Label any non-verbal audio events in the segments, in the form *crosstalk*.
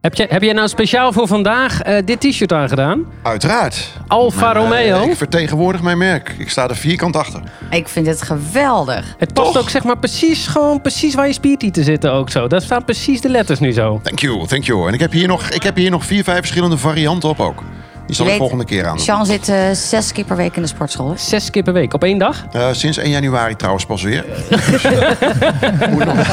Heb, je, heb jij nou speciaal voor vandaag eh, dit t-shirt aangedaan? Uiteraard. Alfa Mijn, eh, Romeo. ik vertegenwoordig mijn merk. Ik sta er vierkant achter. Ik vind het geweldig. Het past Toch? ook zeg maar precies, gewoon precies waar je spiertieten zitten ook zo. Daar staan precies de letters nu zo. Thank you, thank you. En ik heb hier nog, ik heb hier nog vier, vijf verschillende varianten op ook. Die zal Je ik weet, volgende keer aan. Jean zit eh, zes keer per week in de sportschool. hè? Zes keer per week op één dag. Eh, sinds 1 januari trouwens pas weer. *laughs* Jongens,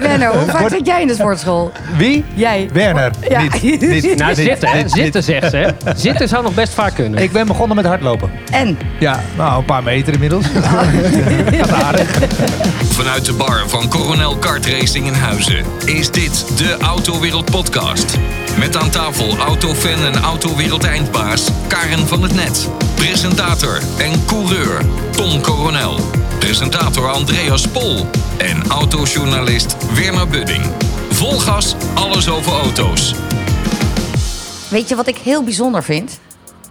Werner, hoe vaak zit jij in de sportschool? Wie? Jij. Werner. Ja. Niet, *laughs* niet, Nou, niet, zitten hè. Zitten zegt ze. hè. Zitten zou nog best vaak kunnen. Ik ben begonnen met hardlopen. En? Ja, nou, een paar meter inmiddels. *laughs* Vanuit de bar van Coronel Kart Racing in Huizen is dit de Autowereld Podcast. Met aan tafel autofan en autowereld eindbaas Karen van het Net. Presentator en coureur Tom Coronel. Presentator Andreas Pol. En autojournalist Werner Budding. Vol gas, alles over auto's. Weet je wat ik heel bijzonder vind?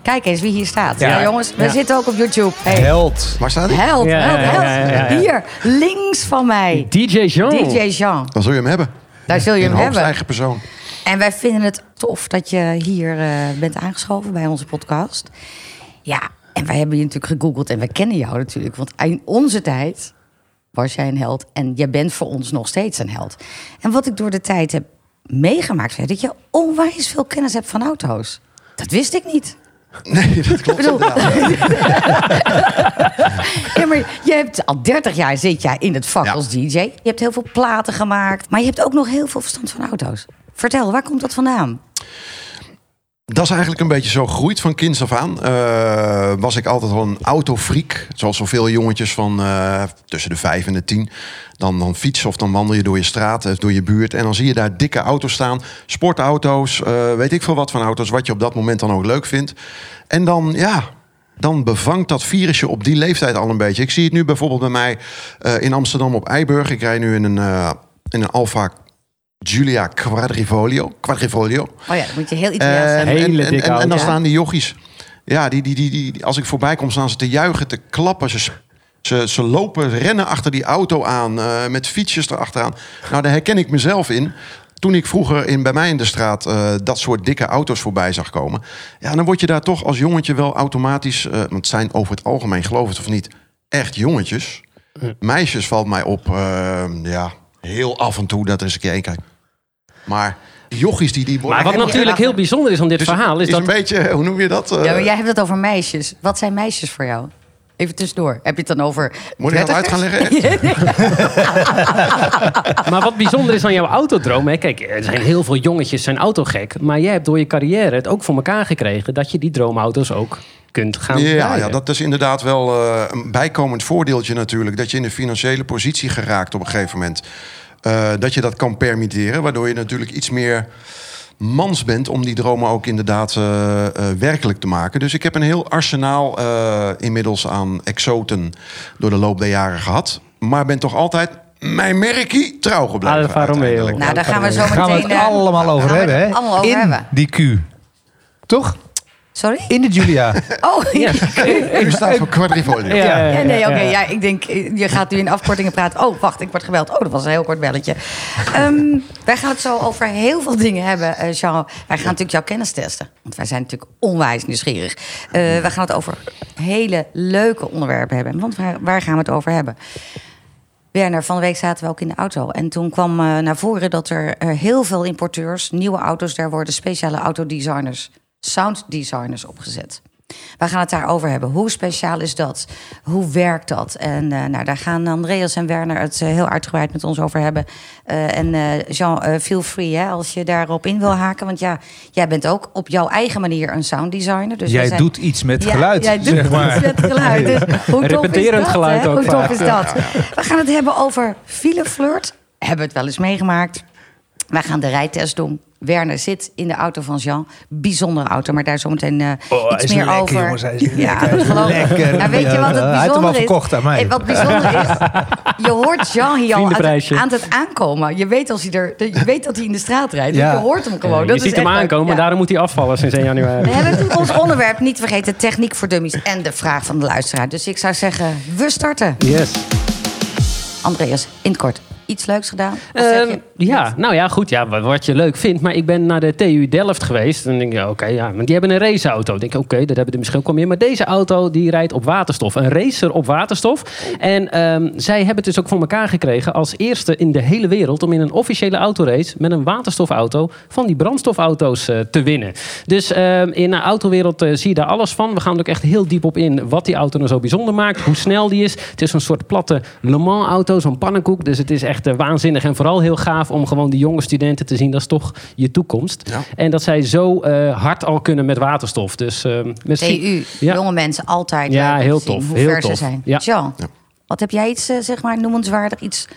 Kijk eens wie hier staat. Ja, Ja. jongens, we Ja. zitten ook op YouTube. Hey. Held. Waar staat die? Held, Ja, held, ja, held. ja, ja, ja. Hier, links van mij. DJ Jean. DJ Jean. Dan zul je hem hebben. Daar zul je In hem hebben. eigen persoon. En wij vinden het tof dat je hier eh, bent aangeschoven bij onze podcast. Ja, en wij hebben je natuurlijk gegoogeld en wij kennen jou natuurlijk. Want in onze tijd was jij een held en jij bent voor ons nog steeds een held. En wat ik door de tijd heb meegemaakt, is dat je onwijs veel kennis hebt van auto's. Dat wist ik niet. Nee, dat klopt. Bedoel, *laughs* ja, maar je hebt al 30 jaar zit jij in het vak Ja. als DJ. Je hebt heel veel platen gemaakt, maar je hebt ook nog heel veel verstand van auto's. Vertel, waar komt dat vandaan? Dat is eigenlijk een beetje zo gegroeid van kinds af aan. Eh, was ik altijd al een autofreak. Zoals zoveel jongetjes van eh, tussen de vijf en de tien. Dan, dan fiets of dan wandel je door je straat, eh, door je buurt. En dan zie je daar dikke auto's staan. Sportauto's, weet ik veel wat van auto's. Wat je op dat moment dan ook leuk vindt. En dan, ja, dan bevangt dat virusje op die leeftijd al een beetje. Ik zie het nu bijvoorbeeld bij mij in Amsterdam op Eiburg. Ik rij nu in een, in een Alfa Giulia Quadrifoglio. Quadrifoglio. Oh ja, dan moet je heel Italiaans En, zijn. Hele en, en, dikke en, en dan staan die jochies. Ja, die, die, die, die, als ik voorbij kom, staan ze te juichen, te klappen. Ze, ze, ze lopen, rennen achter die auto aan, eh, met fietsjes erachteraan. Nou, daar herken ik mezelf in. Toen ik vroeger in, bij mij in de straat eh, dat soort dikke auto's voorbij zag komen. Ja, dan word je daar toch als jongetje wel automatisch... eh, want het zijn over het algemeen, geloof het of niet, echt jongetjes. Meisjes valt mij op, eh, ja, heel af en toe dat er eens een keer één kijkt. Maar jochies die... die worden Maar wat natuurlijk heel bijzonder is aan dit dus verhaal is is dat... een beetje, hoe noem je dat? Eh, Ja, maar jij hebt het over meisjes. Wat zijn meisjes voor jou? Even tussendoor. Heb je het dan over... Moet ik dat uit gaan leggen? *laughs* *laughs* Maar wat bijzonder is aan jouw autodroom... Hè? Kijk, er zijn heel veel jongetjes zijn autogek. Maar jij hebt door je carrière het ook voor elkaar gekregen... dat je die droomauto's ook kunt gaan Ja, ja, dat is inderdaad wel eh, een bijkomend voordeeltje natuurlijk. Dat je in een financiële positie geraakt op een gegeven moment. Eh, dat je dat kan permitteren, waardoor je natuurlijk iets meer mans bent om die dromen ook inderdaad eh, eh, werkelijk te maken. Dus ik heb een heel arsenaal eh, inmiddels aan exoten door de loop der jaren gehad. Maar ben toch altijd mijn merkie trouw gebleven. Alfa Romeo. Nou, daar gaan we zo Daar gaan we meteen... het allemaal over hebben, allemaal over In hebben. die Q. Toch? Sorry? In de Julia. *laughs* Oh, Ja. U *laughs* staat voor quadrifoglio. Ja, ja, Ja, nee, oké. ja. ja, ik denk, eh, je gaat nu in afkortingen praten. Oh, wacht, ik word gebeld. Oh, dat was een heel kort belletje. Ehm, wij gaan het zo over heel veel dingen hebben, eh, Jean. Wij gaan natuurlijk jouw kennis testen. Want wij zijn natuurlijk onwijs nieuwsgierig. Eh wij gaan het over hele leuke onderwerpen hebben. Want waar, waar gaan we het over hebben? Werner, van de week zaten we ook in de auto. En toen kwam eh, naar voren dat er eh, heel veel importeurs, nieuwe auto's, daar worden speciale autodesigners, sounddesigners opgezet. We gaan het daarover hebben. Hoe speciaal is dat? Hoe werkt dat? En eh, nou, daar gaan Andreas en Werner het eh, heel uitgebreid met ons over hebben. Eh, en eh, Jean, feel free hè, als je daarop in wil haken. Want ja, jij bent ook op jouw eigen manier een sounddesigner. Dus Jij zijn- doet iets met ja, geluid, Jij doet zeg maar. iets met geluid. *laughs* Dus hoe tof Repeterend is dat, geluid hè? ook Hoe tof is dat? We gaan het hebben over fileflirt. Hebben we het wel eens meegemaakt. Wij gaan de rijtest doen. Werner zit in de auto van Jean. Bijzondere auto, maar daar zometeen eh Oh, hij iets is meer lekker, over. jongens, hij is ja, lekker. dat geloof ik. Lekker. Nou, weet je wat het Ja, hij heeft hem al bijzonder is? verkocht aan mij. Eh, Wat bijzonder is, je hoort Jean hier al aan het, Vriendenprijsje. aan het aankomen. Je weet, als hij er, je weet dat hij in de straat rijdt. Ja. Je hoort hem gewoon. Ja, dat je is ziet hem aankomen, Ja. daarom moet hij afvallen sinds 1 januari. We hebben natuurlijk ons onderwerp niet vergeten: techniek voor dummies en de vraag van de luisteraar. Dus ik zou zeggen, we starten. Yes. Andreas, in het kort, iets leuks gedaan? Of zeg Ehm, je, Ja, nou ja, goed. Ja, wat, je leuk vindt. Maar ik ben naar de TU Delft geweest. En dan denk je, oké, ja, maar die hebben een raceauto. Dan denk ik, oké, dat hebben de misschien ook wel meer. Maar deze auto, die rijdt op waterstof. Een racer op waterstof. En ehm, zij hebben het dus ook voor elkaar gekregen als eerste in de hele wereld... om in een officiële autorace met een waterstofauto... van die brandstofauto's eh, te winnen. Dus ehm, in de autowereld eh, zie je daar alles van. We gaan er ook echt heel diep op in wat die auto nou zo bijzonder maakt. Hoe snel die is. Het is een soort platte Le Mans auto, zo'n pannenkoek. Dus het is echt eh, waanzinnig en vooral heel gaaf om gewoon die jonge studenten te zien. Dat is toch je toekomst. Ja. En dat zij zo eh, hard al kunnen met waterstof. Dus eh, misschien... Ja. jonge mensen, altijd Ja, heel te zien tof, Hoe heel ver ze zijn. Ja. Jean, wat heb jij iets, eh, zeg maar, noemenswaardig, iets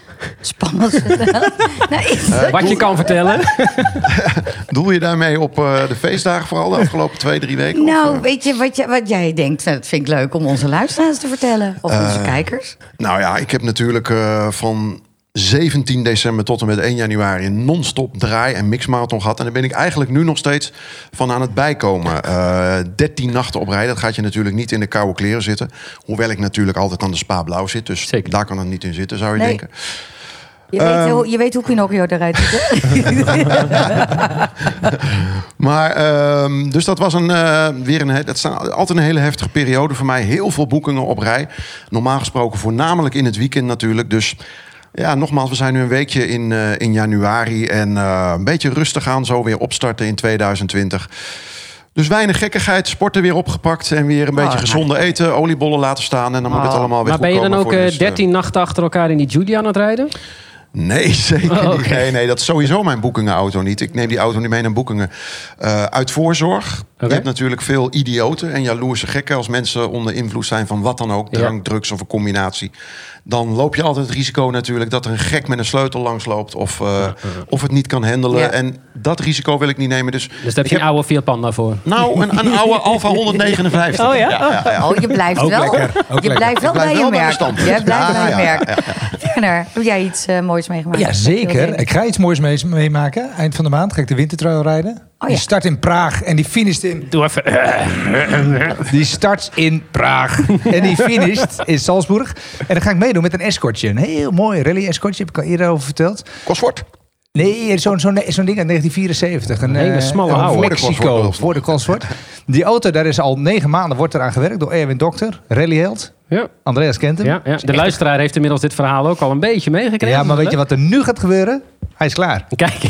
spannends *laughs* *laughs* nou, iets- Wat je kan vertellen. *laughs* Doel je daarmee op eh, de feestdagen vooral de afgelopen twee, drie weken? Of, nou, weet je wat, je wat jij denkt? Dat vind ik leuk om onze luisteraars te vertellen. Of onze kijkers. Nou ja, ik heb natuurlijk eh, van 17 december tot en met 1 januari een non-stop draai- en mixmarathon gehad. En daar ben ik eigenlijk nu nog steeds van aan het bijkomen. Eh 13 nachten op rij, dat gaat je natuurlijk niet in de koude kleren zitten. Hoewel ik natuurlijk altijd aan de spa blauw zit. Dus Zeker. daar kan het niet in zitten, zou je Nee. denken. Je, weet, ehm, hoe, je weet hoe Pinocchio eruit ziet, hè? *laughs* Maar, ehm, dus dat was een, eh, weer een, he- dat is altijd een hele heftige periode voor mij. Heel veel boekingen op rij. Normaal gesproken voornamelijk in het weekend natuurlijk. Dus ja, nogmaals, we zijn nu een weekje in, eh, in januari. En eh, een beetje rustig aan, zo weer opstarten in 2020. Dus weinig gekkigheid, sporten weer opgepakt. En weer een beetje nou. gezonde eten, oliebollen laten staan. En dan moet het Oh. allemaal weer Maar ben je dan ook voor de eh, rest. 13 nachten achter elkaar in die Julia aan het rijden? Nee, *laughs* zeker Oh, niet. Nee, nee, dat is sowieso mijn boekingenauto niet. Ik neem die auto niet mee naar boekingen. Uit voorzorg. Je hebt natuurlijk veel idioten en jaloerse gekken... als mensen onder invloed zijn van wat dan ook. Ja. Drank, drugs of een combinatie. Dan loop je altijd het risico natuurlijk... dat er een gek met een sleutel langsloopt... of, eh, of het niet kan handelen. Ja. En dat risico wil ik niet nemen. Dus, Dus daar heb je een oude Fiat Panda voor. Nou, een, een oude *laughs* Alfa 159. Oh ja? Oh, je blijft Ook wel, ook je blijft wel bij je merk. Je blijft Ja, bij je ja, merk. Heb jij iets eh, moois meegemaakt? Ja, zeker. Ik ga iets moois mee- meemaken. Eind van de maand ga ik de wintertrail rijden. Oh, Die ja. start in Praag en die finisht in... Doe even. *laughs* Die start in Praag en die finisht in Salzburg. En dan ga ik meedoen met een escortje. Een heel mooi rally-escortje, heb ik al eerder over verteld. Cosworth. Nee, zo'n zo'n zo'n ding uit 1974. Een hele eh, smalle oude. Mexico, voor de Cosworth. Die auto, daar is al negen maanden wordt eraan gewerkt door Erwin Dokter, rallyheld. Ja, Andreas kent hem. ja, ja. De luisteraar heeft inmiddels dit verhaal ook al een beetje meegekregen. Ja, maar weet je wat er nu gaat gebeuren? Hij is klaar. Kijk.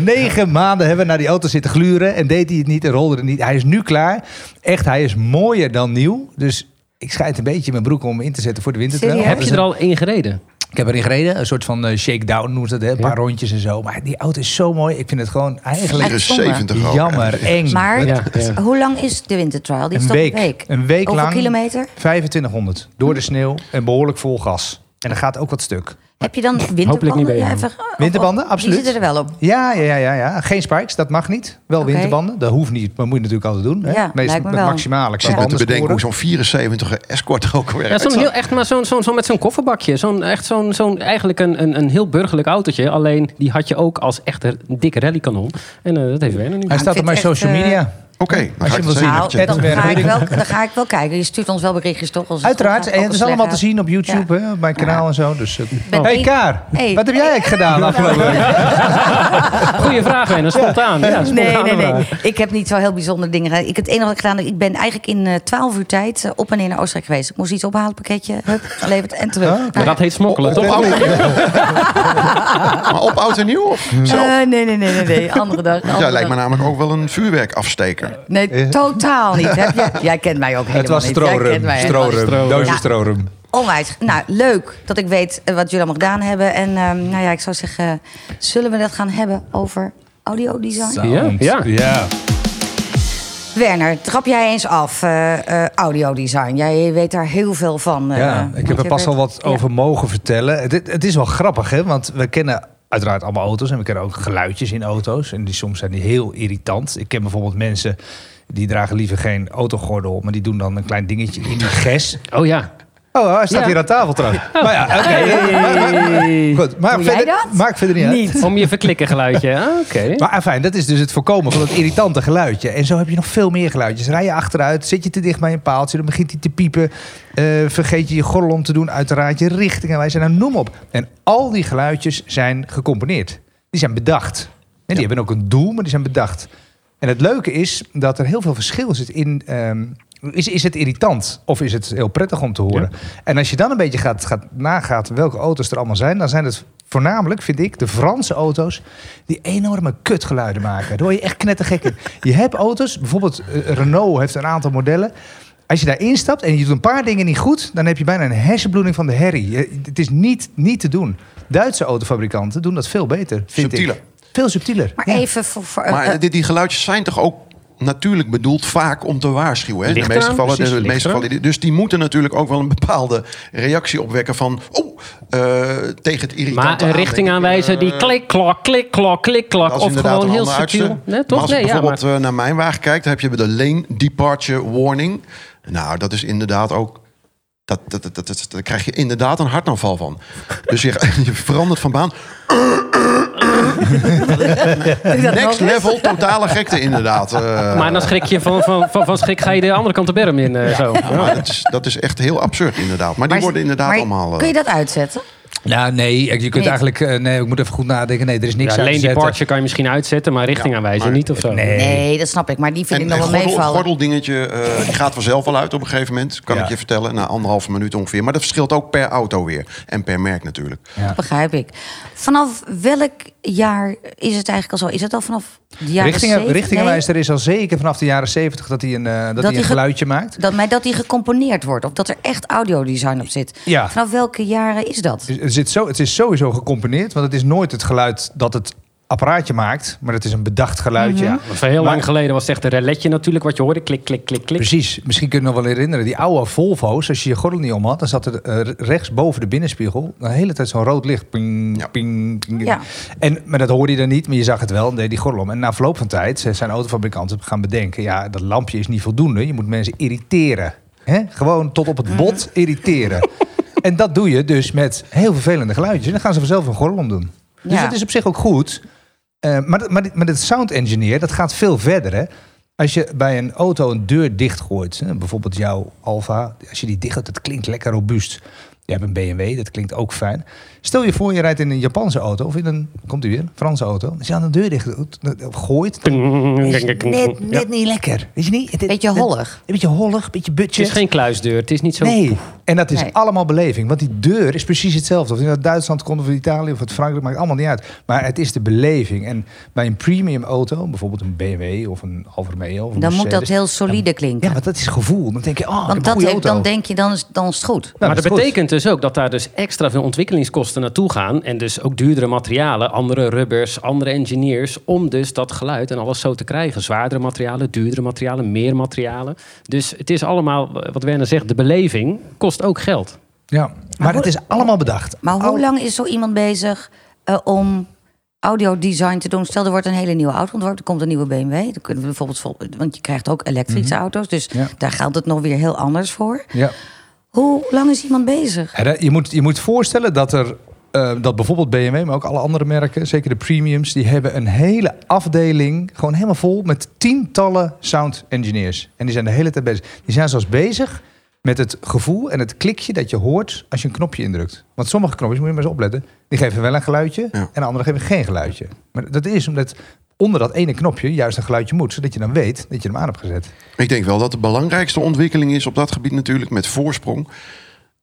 *laughs* Negen maanden hebben we naar die auto zitten gluren en deed hij het niet en rolde het niet. Hij is nu klaar. Echt, hij is mooier dan nieuw. Dus ik schijt een beetje mijn broek om in te zetten voor de wintertrail. Serieus? Heb je er al in gereden? Ik heb erin gereden, een soort van eh, shakedown noemen ze dat, hè? een paar rondjes en zo. Maar die auto is zo mooi. Ik vind het gewoon eigenlijk 74 ook. jammer, eng. Maar Ja, ja. hoe lang is de wintertrial? Die is Een toch week. een week? Een week Hoeveel lang. kilometer? 2500 door de sneeuw en behoorlijk vol gas. En er gaat ook wat stuk. Heb je dan Hopelijk niet winterbanden? bij Ja, even- of- Winterbanden, of- absoluut. Die zitten er wel op. Ja, ja, ja, ja, ja. Geen spikes, dat mag niet. Wel winterbanden, dat hoeft niet. Maar moet je natuurlijk altijd doen. Hè? Ja, Meestal lijkt me met wel. maximale Ik zit me te bedenken hoe zo'n 74 escort er ook werkt. Ja, zo'n heel echt, maar zo'n zo'n zo'n met zo'n kofferbakje. Zo'n echt zo'n zo'n eigenlijk een, een, een heel burgerlijk autootje. Alleen die had je ook als echt een dikke rallykanon. En eh, dat heeft Werner niet. Hij staat op mijn social eh, media. Oké, dan Als ga je ik hem het wil zien. zeker Nou, dan wel, dan ga ik wel kijken. Je stuurt ons wel berichtjes toch? Als het Uiteraard. gaat, En het is allemaal te zien op YouTube, hè, op mijn kanaal en zo. Dus, eh. Ben hey Kaar, Hey. wat heb jij eigenlijk gedaan *laughs* afgelopen week? *laughs* Goeie vraag, Werner. Spontaan. Ja, Nee, nee, nee. Ik heb niet zo heel bijzondere dingen gedaan. Ik, het enige wat ik gedaan heb, ik ben eigenlijk in eh 12 uur tijd eh, op en neer naar Oostenrijk geweest. Ik moest iets ophalen, pakketje, hup, geleverd en terug. Oh, Maar dat heet smokkelen, Op toch? oud en *laughs* nieuw? maar op oud en nieuw? Of zelf? Nee, nee, nee, nee, nee. Andere dag. Ja, lijkt me namelijk ook wel een vuurwerkafsteker. Nee, totaal niet. Heb je? Jij kent mij ook helemaal *laughs* Het was niet. Jij kent strorum, doosje strorum. Onwijs. Nou, leuk dat ik weet eh, wat jullie allemaal gedaan hebben. En ehm, nou ja, ik zou zeggen, zullen we dat gaan hebben over audiodesign? Ja, ja. ja. Werner, trap jij eens af, eh eh, audiodesign. Jij weet daar heel veel van. eh, Ja, ik heb er pas al wat ja. over mogen vertellen. Het, het is wel grappig, hè? Want we kennen uiteraard allemaal auto's en we kennen ook geluidjes in auto's. En die soms zijn die heel irritant. Ik ken bijvoorbeeld mensen die dragen liever geen autogordel, maar die doen dan een klein dingetje in die *laughs* ges. Oh ja. Oh, hij staat Ja. hier aan tafel trouwens. Maar ja, oké. Hey. Goed, maar Doe jij verder, dat? maakt verder niet uit. Niet om je verklikken geluidje. Ah, *laughs* Oké. Maar fijn, dat is dus het voorkomen van het irritante geluidje. En zo heb je nog veel meer geluidjes. Rij je achteruit, zit je te dicht bij een paaltje, dan begint hij te piepen. Eh, vergeet je je gordel om te doen, uiteraard je richtingenwijzer, nou noem op. En al die geluidjes zijn gecomponeerd. Die zijn bedacht. En die hebben ook een doel, maar die zijn bedacht. En het leuke is dat er heel veel verschil zit in... ehm, is, is het irritant of is het heel prettig om te horen? En als je dan een beetje gaat, gaat nagaat welke auto's er allemaal zijn... dan zijn het voornamelijk, vind ik, de Franse auto's... die enorme kutgeluiden maken. Daar word je echt knettergek in. *laughs* Je hebt auto's, bijvoorbeeld eh, Renault heeft een aantal modellen... Als je daar instapt en je doet een paar dingen niet goed... dan heb je bijna een hersenbloeding van de herrie. Je- Het is niet, niet te doen. Duitse autofabrikanten doen dat veel beter, vind Subtieler. ik. Veel subtieler. Maar Ja. even voor... voor Maar eh, die, die geluidjes zijn toch ook natuurlijk bedoeld vaak om te waarschuwen. Hè? In de meeste gevallen, precies, de, meeste gevallen. Dus die moeten natuurlijk ook wel een bepaalde reactie opwekken van... Oh, eh, tegen het irritante Maar een richting aanwijzen die Eh, klik, klok, klik, klok, klik, klok. Of gewoon heel subtiel. Maar toch? als Nee, ik ja, maar... bijvoorbeeld eh, naar mijn wagen kijkt, dan heb je de lane departure warning. Nou, dat is inderdaad ook... Dat, dat, dat, dat, dat- daar krijg je inderdaad een hartaanval van. Dus je, *laughs* je verandert van baan. doe je dat nog *laughs* Next level, totale gekte inderdaad. *laughs* Eh, Maar dan schrik je van, van, van, van schrik ga je de andere kant de berm in. eh, zo. Ja, maar dat, is, dat is echt heel absurd inderdaad. Maar die Maar- worden inderdaad maar allemaal... eh, Kun je dat uitzetten? Ja, nee, je kunt eigenlijk... eh, nee, ik moet even goed nadenken. Nee, er is niks Ja, uit alleen die partje kan je misschien uitzetten, maar richting Ja, aanwijzen maar- niet of zo. Nee. Nee, dat snap ik. Maar die vind en ik nog een wel gordel, meevallen. gordeldingetje, eh, die gaat vanzelf wel uit op een gegeven moment. Kan Ja. ik je vertellen, na anderhalve minuut ongeveer. Maar dat verschilt ook per auto weer. En per merk natuurlijk. Ja. Begrijp ik. Vanaf welk jaar is het eigenlijk al zo? Is het al vanaf de jaren Richtingen, 70? richtingenwijzer is al zeker vanaf de jaren 70 dat hij een, eh, dat hij een ge- geluidje maakt. Dat, maar dat die gecomponeerd wordt. Of dat er echt audiodesign op zit. Ja. Vanaf welke jaren is dat? Zit zo, het is sowieso gecomponeerd, want het is nooit het geluid dat het apparaatje maakt, maar het is een bedacht geluidje. Mhm. Want Van heel Maar- lang geleden was het echt een reletje natuurlijk, wat je hoorde. Klik, klik, klik, klik. Precies. Misschien kun je nog wel herinneren. Die oude Volvo's, als je je gordel niet om had... dan zat er eh, rechts boven de binnenspiegel... de hele tijd zo'n rood licht. Ping, Ja. ping, ping. Ja. En, maar dat hoorde je dan niet, maar je zag het wel. en deed die gordel om. En na verloop van tijd zijn autofabrikanten gaan bedenken... ja, dat lampje is niet voldoende. Je moet mensen irriteren. Hè? Gewoon tot op het bot irriteren. *laughs* en dat doe je dus met heel vervelende geluidjes. En dan gaan ze vanzelf een gordel om doen. Dus Ja. dat is op zich ook goed. Eh, maar, maar, maar het sound engineer, dat gaat veel verder. Hè? Als je bij een auto een deur dichtgooit, hè, bijvoorbeeld jouw Alfa, als je die dicht gooit, dat klinkt lekker robuust. Je hebt een BMW, dat klinkt ook fijn. Stel je voor, je rijdt in een Japanse auto of in een, komt u weer, Franse auto. Als je aan de deur dicht doet, dat- dat gooit, dan *laughs* is het net, net niet lekker. Weet je niet? Het- Beetje het- hollig. Een beetje hollig, een beetje Het budget. is geen kluisdeur, het is niet zo... Nee, en dat is Nee. allemaal beleving. Want die deur is precies hetzelfde. Of je uit Duitsland komt of uit Italië of uit Frankrijk, maakt allemaal niet uit. Maar het is de beleving. En bij een premium auto, bijvoorbeeld een BMW of een Alfa Romeo of een Dan moet dat heel solide klinken. Ja, want dat is gevoel. Dan denk je, oh, Want dat heeft, auto. dan denk je, dan is, dan is het goed. Nou, maar dat goed. betekent dus ook dat daar dus extra veel ontwikkelingskosten naartoe gaan. En dus ook duurdere materialen, andere rubbers, andere engineers. Om dus dat geluid en alles zo te krijgen. Zwaardere materialen, duurdere materialen, meer materialen. Dus het is allemaal, wat Werner zegt, de beleving kost ook geld. Ja, maar het is allemaal bedacht. Maar hoe Al- lang is zo iemand bezig eh, om audiodesign te doen? Stel, er wordt een hele nieuwe auto ontworpen. Er komt een nieuwe BMW. Dan kunnen we bijvoorbeeld, vol- want je krijgt ook elektrische auto's. Dus Mhm. Ja. daar geldt het nog weer heel anders voor. Ja. Hoe lang is iemand bezig? Je, moet, je moet voorstellen dat er. eh, dat bijvoorbeeld BMW, maar ook alle andere merken, zeker de premiums, die hebben een hele afdeling, gewoon helemaal vol met tientallen sound engineers. En die zijn de hele tijd bezig. Die zijn zelfs bezig met het gevoel en het klikje dat je hoort als je een knopje indrukt. Want sommige knopjes, moet je maar eens opletten, die geven wel een geluidje Ja. en de andere geven geen geluidje. Maar dat is omdat onder dat ene knopje juist een geluidje moet, zodat je dan weet dat je hem aan hebt gezet. Ik denk wel dat de belangrijkste ontwikkeling is op dat gebied natuurlijk met voorsprong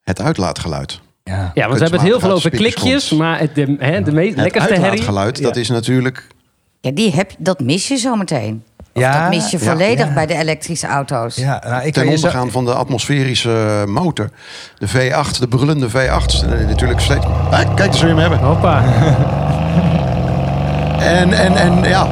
het uitlaatgeluid. Ja. Ja, want we hebben het heel veel over klikjes. komt. Maar het, de, hè, de meest Het lekkerste herrie... uitlaatgeluid, dat Ja. is natuurlijk... Ja, die heb, je- dat mis je zo meteen. Of Ja, dat mis je volledig ja. bij de elektrische auto's. Ja, nou, ik ten zo- ondergaan van de atmosferische motor. De V8, de brullende V8. eh, Natuurlijk steeds... Ah, kijk eens, je hem hebben. Hoppa. *laughs* En, en, en ja,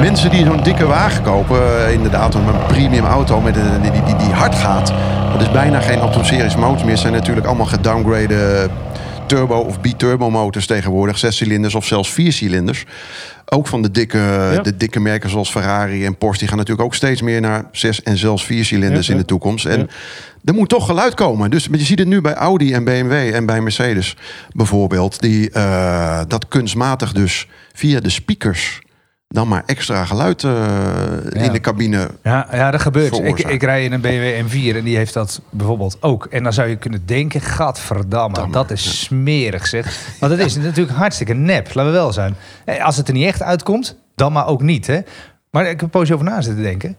mensen die zo'n dikke wagen kopen, eh, inderdaad, een premium auto met een, die, die, die hard gaat. Dat is bijna geen atmosferische motor meer. Het zijn natuurlijk allemaal gedowngrade turbo of biturbo motors tegenwoordig. Zes cilinders of zelfs vier cilinders. Ook van de dikke, de dikke merken zoals Ferrari en Porsche... die gaan natuurlijk ook steeds meer naar zes en zelfs vier cilinders Ja, in de toekomst. En. Er moet toch geluid komen. Dus je ziet het nu bij Audi en BMW en bij Mercedes bijvoorbeeld. Die eh, dat kunstmatig dus via de speakers... dan maar extra geluid eh, Ja. in de cabine Ja, ja dat gebeurt. Ik, ik rij in een BMW M4 en die heeft dat bijvoorbeeld ook. En dan zou je kunnen denken, gadverdamme, Damme, dat is smerig zeg. Want het is natuurlijk hartstikke nep, laten we wel zijn. Eh, Als het er niet echt uitkomt, dan maar ook niet. Hè? Maar ik heb een poosje over na zitten denken.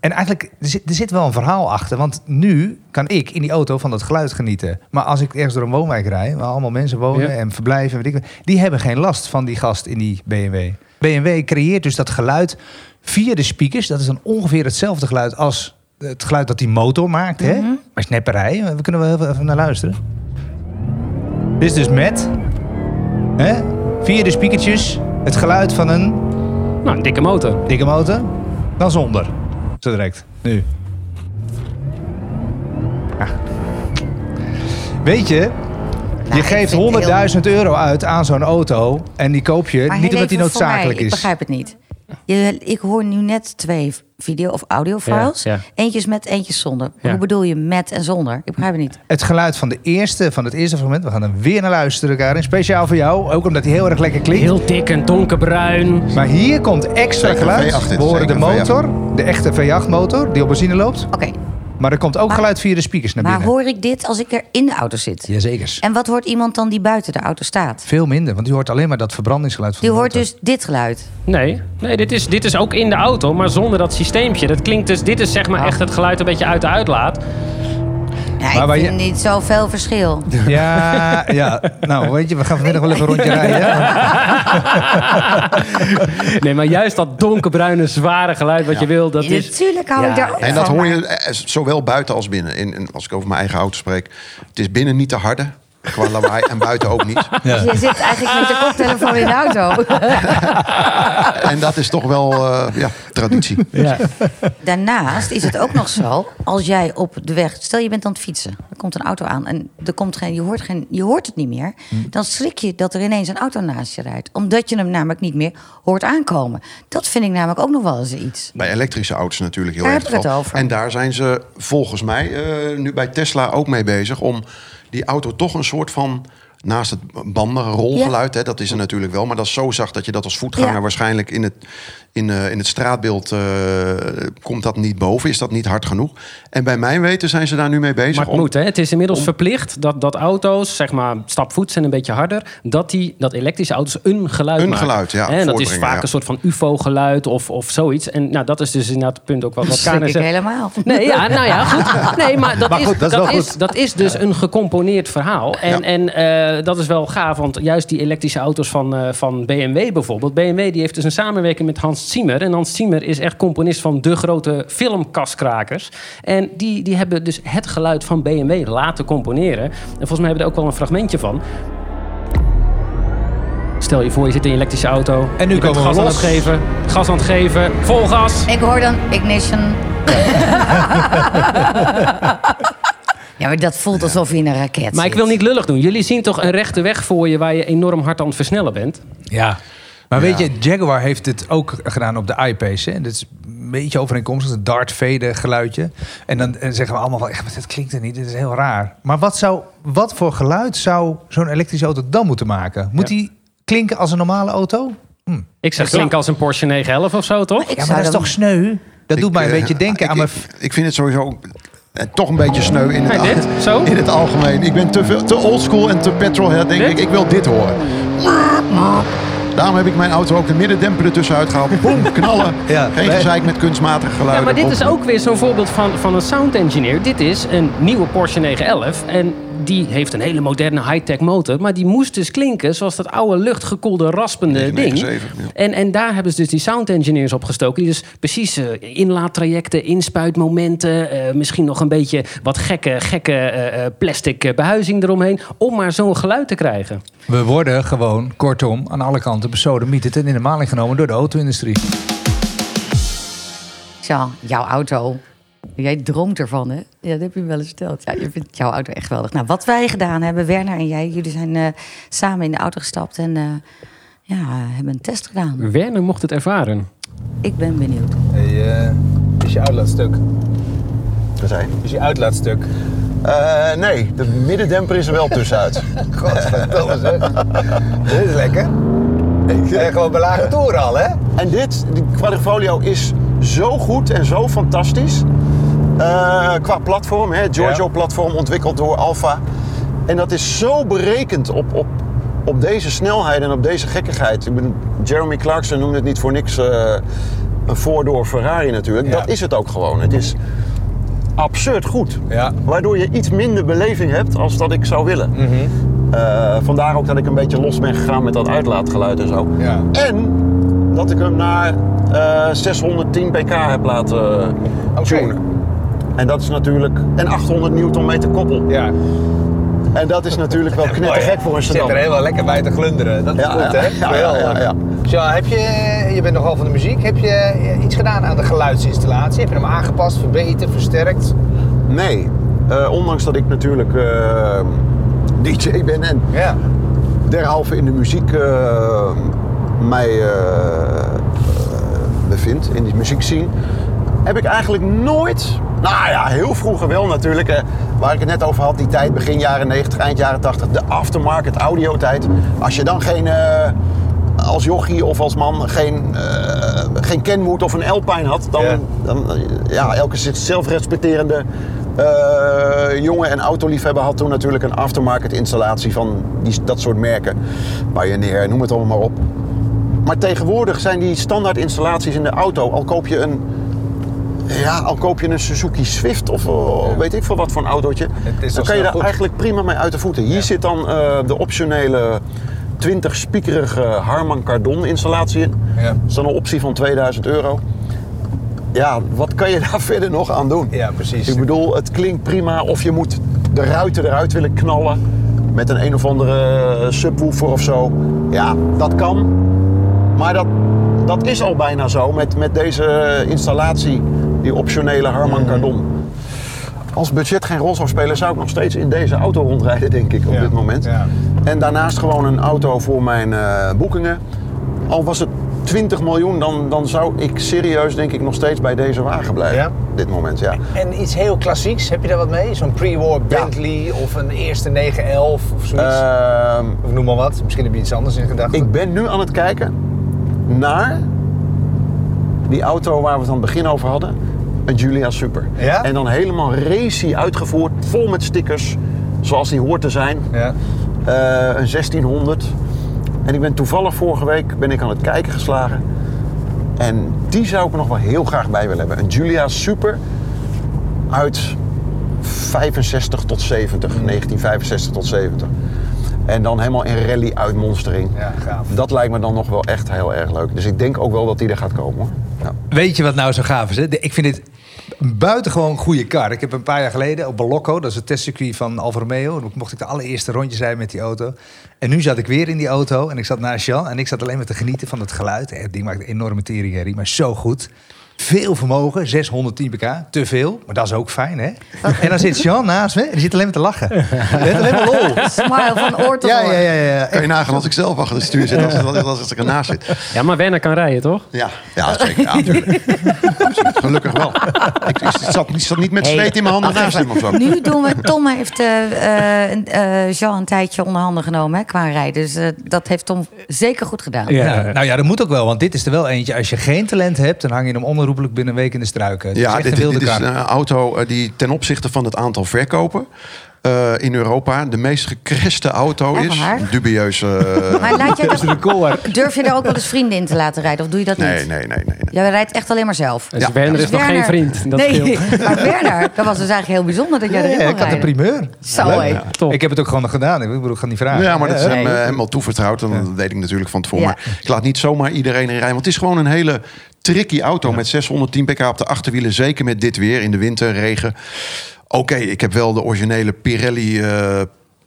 En eigenlijk, er zit, er zit wel een verhaal achter. Want nu kan ik in die auto van dat geluid genieten. Maar als ik ergens door een woonwijk rijd, waar allemaal mensen wonen Ja. en verblijven, weet ik, die hebben geen last van die gast in die BMW. BMW creëert dus dat geluid via de speakers. Dat is dan ongeveer hetzelfde geluid als het geluid dat die motor maakt. Hè? Maar snapperij, we kunnen wel even, even naar luisteren. Dit is dus met, hè? via de speakertjes, het geluid van een Nou, een dikke motor. dikke motor, dan zonder. Zo direct, nu. Ja. Weet je, je Nou, geeft vind het 100.000 euro uit aan zo'n auto en die koop je Maar niet omdat die noodzakelijk is. Ik begrijp het niet. Je, ik hoor nu net twee video- of audiofiles. Ja, ja. Eentjes met, eentjes zonder. Ja. Hoe bedoel je met en zonder? Ik begrijp het niet. Het geluid van, de eerste, van het eerste fragment, we gaan er weer naar luisteren, Karin. Speciaal voor jou, ook omdat hij heel erg lekker klinkt. Heel dik en donkerbruin. Maar hier komt extra Zeker geluid. V8 dit, We horen de motor, de echte V8 motor, die op benzine loopt. Oké, Maar er komt ook Maar- geluid via de speakers naar maar binnen. hoor ik dit als ik er in de auto zit? Jazeker. En wat hoort iemand dan die buiten de auto staat? Veel minder, want die hoort alleen maar dat verbrandingsgeluid van Die de hoort motor. dus dit geluid. Nee, nee dit, is, dit is ook in de auto, maar zonder dat systeempje. Dat klinkt dus, dit is zeg maar Oh. echt het geluid een beetje uit de uitlaat. Ja, Maar ik vind je- niet zoveel verschil. *laughs* Ja, *laughs* ja, nou weet je, we gaan vanmiddag wel even een rondje rijden. *laughs* Nee, maar juist dat donkerbruine, zware geluid wat je wil, dat is... Natuurlijk hou ik Ja, daar ook En dat van, hoor je eh, zowel buiten als binnen. In, in- als ik over mijn eigen auto spreek. Het is binnen niet te harde. Qua lawaai. en buiten ook niet. *laughs* Dus je zit eigenlijk met de koptelefoon in de auto. *laughs* En dat is toch wel eh, ja, traditie. Ja. Daarnaast is het ook nog zo, als jij op de weg, stel je bent aan het fietsen, er komt een auto aan en er komt geen, je, hoort geen, je hoort het niet meer, dan schrik je dat er ineens een auto naast je rijdt, omdat je hem namelijk niet meer hoort aankomen. Dat vind ik namelijk ook nog wel eens iets. Bij elektrische auto's natuurlijk heel Daar erg heb ik het over. En daar zijn ze volgens mij eh, nu bij Tesla ook mee bezig. Om die auto toch een soort van... Naast het bandenrolgeluid, hè, dat is er natuurlijk wel. Maar dat is zo zacht dat je dat als voetganger Ja. waarschijnlijk in het, in, eh, in het straatbeeld... eh, komt dat niet boven, is dat niet hard genoeg. En bij mijn weten zijn ze daar nu mee bezig. Maar het om- moet, hè? Het is inmiddels verplicht dat, dat auto's, zeg maar, stapvoets en een beetje harder, dat, die, dat elektrische auto's een geluid Een maken. geluid, ja, Hè, En dat is vaak ja. een soort van UFO-geluid of, of zoiets. En nou, dat is dus inderdaad het punt ook wat, wat ik zegt. helemaal. Nee, ja, nou ja, goed. Nee, maar dat, Maar is, goed, dat dat, is is, dat is dus een gecomponeerd verhaal. En, Ja. en eh, dat is wel gaaf, want juist die elektrische auto's van, eh, van BMW bijvoorbeeld. BMW die heeft dus een samenwerking met Hans Zimmer. En Hans Zimmer is echt componist van de grote filmkaskrakers. En die, die hebben dus het geluid van BMW laten componeren. En volgens mij hebben we er ook wel een fragmentje van. Stel je voor, je zit in je elektrische auto. En nu komen we gas aan het geven. Gas aan het geven. Vol gas. Ik hoor dan ignition. *laughs* ja, maar dat voelt alsof je in een raket Maar ik wil niet lullig doen. Jullie zien toch een rechte weg voor je waar je enorm hard aan het versnellen bent? Ja. Maar weet je, Jaguar heeft het ook gedaan op de iPace. Hè? Dat is een beetje overeenkomstig, het Darth Vader geluidje. En dan zeggen we allemaal van, maar dit klinkt er niet, dit is heel raar. Maar wat, zou, wat voor geluid zou zo'n elektrische auto dan moeten maken? Moet Ja. die klinken als een normale auto? Hm. Ik zeg klink als een Porsche 911 of zo, toch? Ik Ja, maar dat is dan- toch sneu? Dat Ik, doet mij een eh, beetje denken ik, aan mijn... Ik, ik vind het sowieso eh, toch een beetje sneu in het, Hey, dit? Zo? *laughs* in het algemeen. Ik ben te, veel, te oldschool en te petrolhead, denk Dit? ik. Ik wil dit horen. Daarom heb ik mijn auto ook de middendemper ertussenuit gehaald. *laughs* Boom, knallen. Ja, Geen gezeik met kunstmatige Ja, geluiden. maar dit is ook weer zo'n voorbeeld van, van een sound engineer. Dit is een nieuwe Porsche 911. En die heeft een hele moderne high-tech motor. Maar die moest dus klinken zoals dat oude luchtgekoelde raspende ding. 997, ja. En, en daar hebben ze dus die sound engineers op gestoken. Die dus precies eh, inlaattrajecten, inspuitmomenten. eh, misschien nog een beetje wat gekke, gekke eh, eh, plastic eh, behuizing eromheen. Om maar zo'n geluid te krijgen. We worden gewoon, kortom, aan alle kanten besodemieterd en in de maling genomen door de auto-industrie. Zo, jouw auto. Jij droomt ervan, hè? Ja, dat heb je me wel eens verteld. Ja, je vindt jouw auto echt geweldig. Nou, wat wij gedaan hebben, Werner en jij, jullie zijn eh, samen in de auto gestapt en eh, ja, hebben een test gedaan. Werner mocht het ervaren. Ik ben benieuwd. Hey, eh, is je uitlaatstuk? We zijn. Is je uitlaatstuk? Eh, nee, de middendemper is er wel tussenuit. *laughs* Godverdomme zeg. Dit is lekker. Ik ben gewoon bij lage toeren al, hè? En dit, die Quadrifoglio is zo goed en zo fantastisch. Eh, qua platform, hè, Giorgio-platform ontwikkeld door Alfa. En dat is zo berekend op, op, op deze snelheid en op deze gekkigheid. Ik ben, Jeremy Clarkson noemde het niet voor niks eh, een voordoor Ferrari natuurlijk. Ja. Dat is het ook gewoon. Het is absurd goed. Ja. Waardoor je iets minder beleving hebt als dat ik zou willen. Eh, vandaar ook dat ik een beetje los ben gegaan met dat uitlaatgeluid en zo. Ja. En dat ik hem naar eh, 610 pk heb laten tunen. En dat is natuurlijk... En 800 newtonmeter koppel. Ja. En dat is natuurlijk wel *laughs* knettergek voor een Zit sedan. er helemaal lekker bij te glunderen. Dat is Ja, goed, hè? ja, ja, ja, heb je, je bent nogal van de muziek. Heb je iets gedaan aan de geluidsinstallatie? Heb je hem aangepast, verbeterd, versterkt? Nee. Eh, ondanks dat ik natuurlijk eh, DJ ben en Ja. derhalve in de muziek eh, mij eh, eh, bevind, in die muziekscene, heb ik eigenlijk nooit, nou ja, heel vroeger wel natuurlijk, eh, waar ik het net over had, die tijd, begin jaren 90, eind jaren 80, de aftermarket audiotijd. Als je dan geen, eh, als jochie of als man, geen, eh geen Kenwood of een Alpine had, dan, Ja. dan eh, ja, elke zelfrespecterende eh, jongen en autoliefhebber had toen natuurlijk een aftermarket installatie van die, dat soort merken. Pioneer, noem het allemaal maar op. Maar tegenwoordig zijn die standaard installaties in de auto, al koop je een, ja, al koop je een Suzuki Swift of eh, weet ik veel wat voor een autootje, dan kan je daar goed. eigenlijk prima mee uit de voeten. Hier Ja. zit dan eh, de optionele 20 spiekerige Harman Kardon installatie in. Ja. Dat is dan een optie van 2000 euro. Ja, wat kan je *laughs* daar verder nog aan doen? Ja, precies. Ik bedoel, het klinkt prima of je moet de ruiten eruit willen knallen met een een of andere subwoofer of zo. Ja, dat kan. Maar dat, dat is al bijna zo met, met deze installatie, die optionele Harman Kardon. Als budget geen rol zou spelen, zou ik nog steeds in deze auto rondrijden, denk ik, op Ja, dit moment. ja. En daarnaast gewoon een auto voor mijn eh, boekingen. Al was het 20 miljoen, dan, dan zou ik serieus, denk ik, nog steeds bij deze wagen blijven. Ja? Op dit moment, ja. En iets heel klassieks, heb je daar wat mee? Zo'n pre-war Bentley of een eerste 911 of zoiets? Ehm, of noem maar wat. Misschien heb je iets anders in gedachten. ik ben nu aan het kijken naar die auto waar we het aan het begin over hadden. Een Giulia Super. Ja? En dan helemaal racy uitgevoerd, vol met stickers, zoals die hoort te zijn. Ja. Eh, een 1600. En ik ben toevallig vorige week ben ik aan het kijken geslagen. En die zou ik er nog wel heel graag bij willen hebben. Een Giulia Super uit 65 tot 70, 1965 tot 70. En dan helemaal in rally uitmonstering. Ja, gaaf. Dat lijkt me dan nog wel echt heel erg leuk. Dus ik denk ook wel dat die er gaat komen. Hoor. Ja. Weet je wat nou zo gaaf is? Hè? Ik vind dit een buitengewoon goede kar. Ik heb een paar jaar geleden op Balocco, dat is het testcircuit van Alfa Romeo. Mocht ik de allereerste rondjes rijden met die auto. En nu zat ik weer in die auto en ik zat naast Jean. En ik zat alleen maar te genieten van het geluid. Het ding maakt een enorme teringherrie, maar zo goed. Veel vermogen, 610 pk, te veel, maar dat is ook fijn, hè? En dan zit Jean naast me en die zit alleen maar te lachen. *laughs* Die heeft alleen maar lol. Smile van oor tot Ja, oor. ja, ja. ja. Kan je nagaan als ik zelf achter het stuur zit, als, als, als ik ernaast zit. Ja, maar Werner kan rijden, toch? Ja, ja zeker. Ja, natuurlijk. *laughs* Gelukkig wel. Ik, ik, zat, ik zat niet met Hey, zweet in mijn handen naast hem of zo. Nu doen we... Tom heeft eh, eh, eh, Jean een tijdje onder handen genomen hè, qua rijden. Dus dat heeft Tom zeker goed gedaan. Ja. Nou, nou ja, dat moet ook wel, want dit is er wel eentje. Als je geen talent hebt, dan hang je hem onherroepelijk binnen een week in de struiken. Het is Ja, dit, dit is een auto die ten opzichte van het aantal verkopen eh, in Europa de meest gecrashte auto Echt is. waar? Dubieus. *laughs* eh, Maar laat jij Dat een durf je daar ook wel eens vrienden in te laten rijden? Of doe je dat nee, niet? nee, nee, nee. nee. Jij rijdt echt alleen maar zelf. Dus Ja. Werner Dus is nog geen Werner- vriend. Dat nee, scheelt. *laughs* maar Werner, dat was dus eigenlijk heel bijzonder dat jij erin ja, kon ik had de rijden. primeur. Zo, Leuk. hé. Top. Ik heb het ook gewoon nog gedaan. Ik bedoel, ik ga niet vragen. Ja, maar dat is Nee. hem eh, helemaal toevertrouwd. En dat weet ik natuurlijk van tevoren. Ja. Maar ik laat niet zomaar iedereen in rijden. Want het is gewoon een hele tricky auto met 610 pk op de achterwielen. Zeker met dit weer in de winter, regen. Oké, ik heb wel de originele Pirelli eh,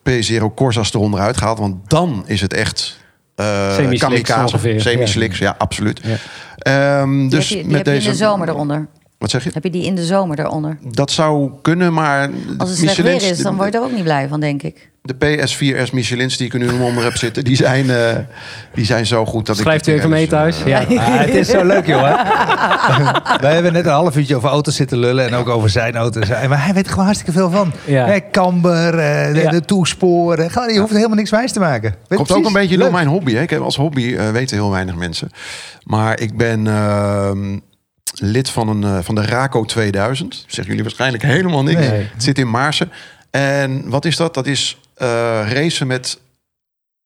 P0 Corsa's eronder uitgehaald. Want dan is het echt... eh Semi-slicks kamikaze. Semi-slicks, ja. absoluut. Ja. Ehm, Die dus heb je, die met heb je deze... in de zomer eronder. Wat zeg je? Heb je die in de zomer daaronder? Dat zou kunnen, maar Als het slecht weer is, dan word je er ook niet blij van, denk ik. de PS4S Michelins die ik er nu onder heb zitten, die zijn, eh, die zijn zo goed dat Schrijft u ik... even mee thuis. *laughs* Ja. Ah, het is zo leuk, jongen. *laughs* Wij hebben net een half uurtje over auto's zitten lullen en ook over zijn auto's. En Maar hij weet er gewoon hartstikke veel van. Ja. Hè, Camber, eh, de, Ja. de toesporen. Je hoeft helemaal niks wijs te maken. Weet Komt precies. ook een beetje Leuk. door mijn hobby. Hè. Ik heb als hobby, eh, weten heel weinig mensen. Maar ik ben ehm, lid van, een, eh, van de RACO 2000. Zeggen jullie waarschijnlijk helemaal niks. Nee. Het zit in Maarsen. En wat is dat? Dat is eh, racen met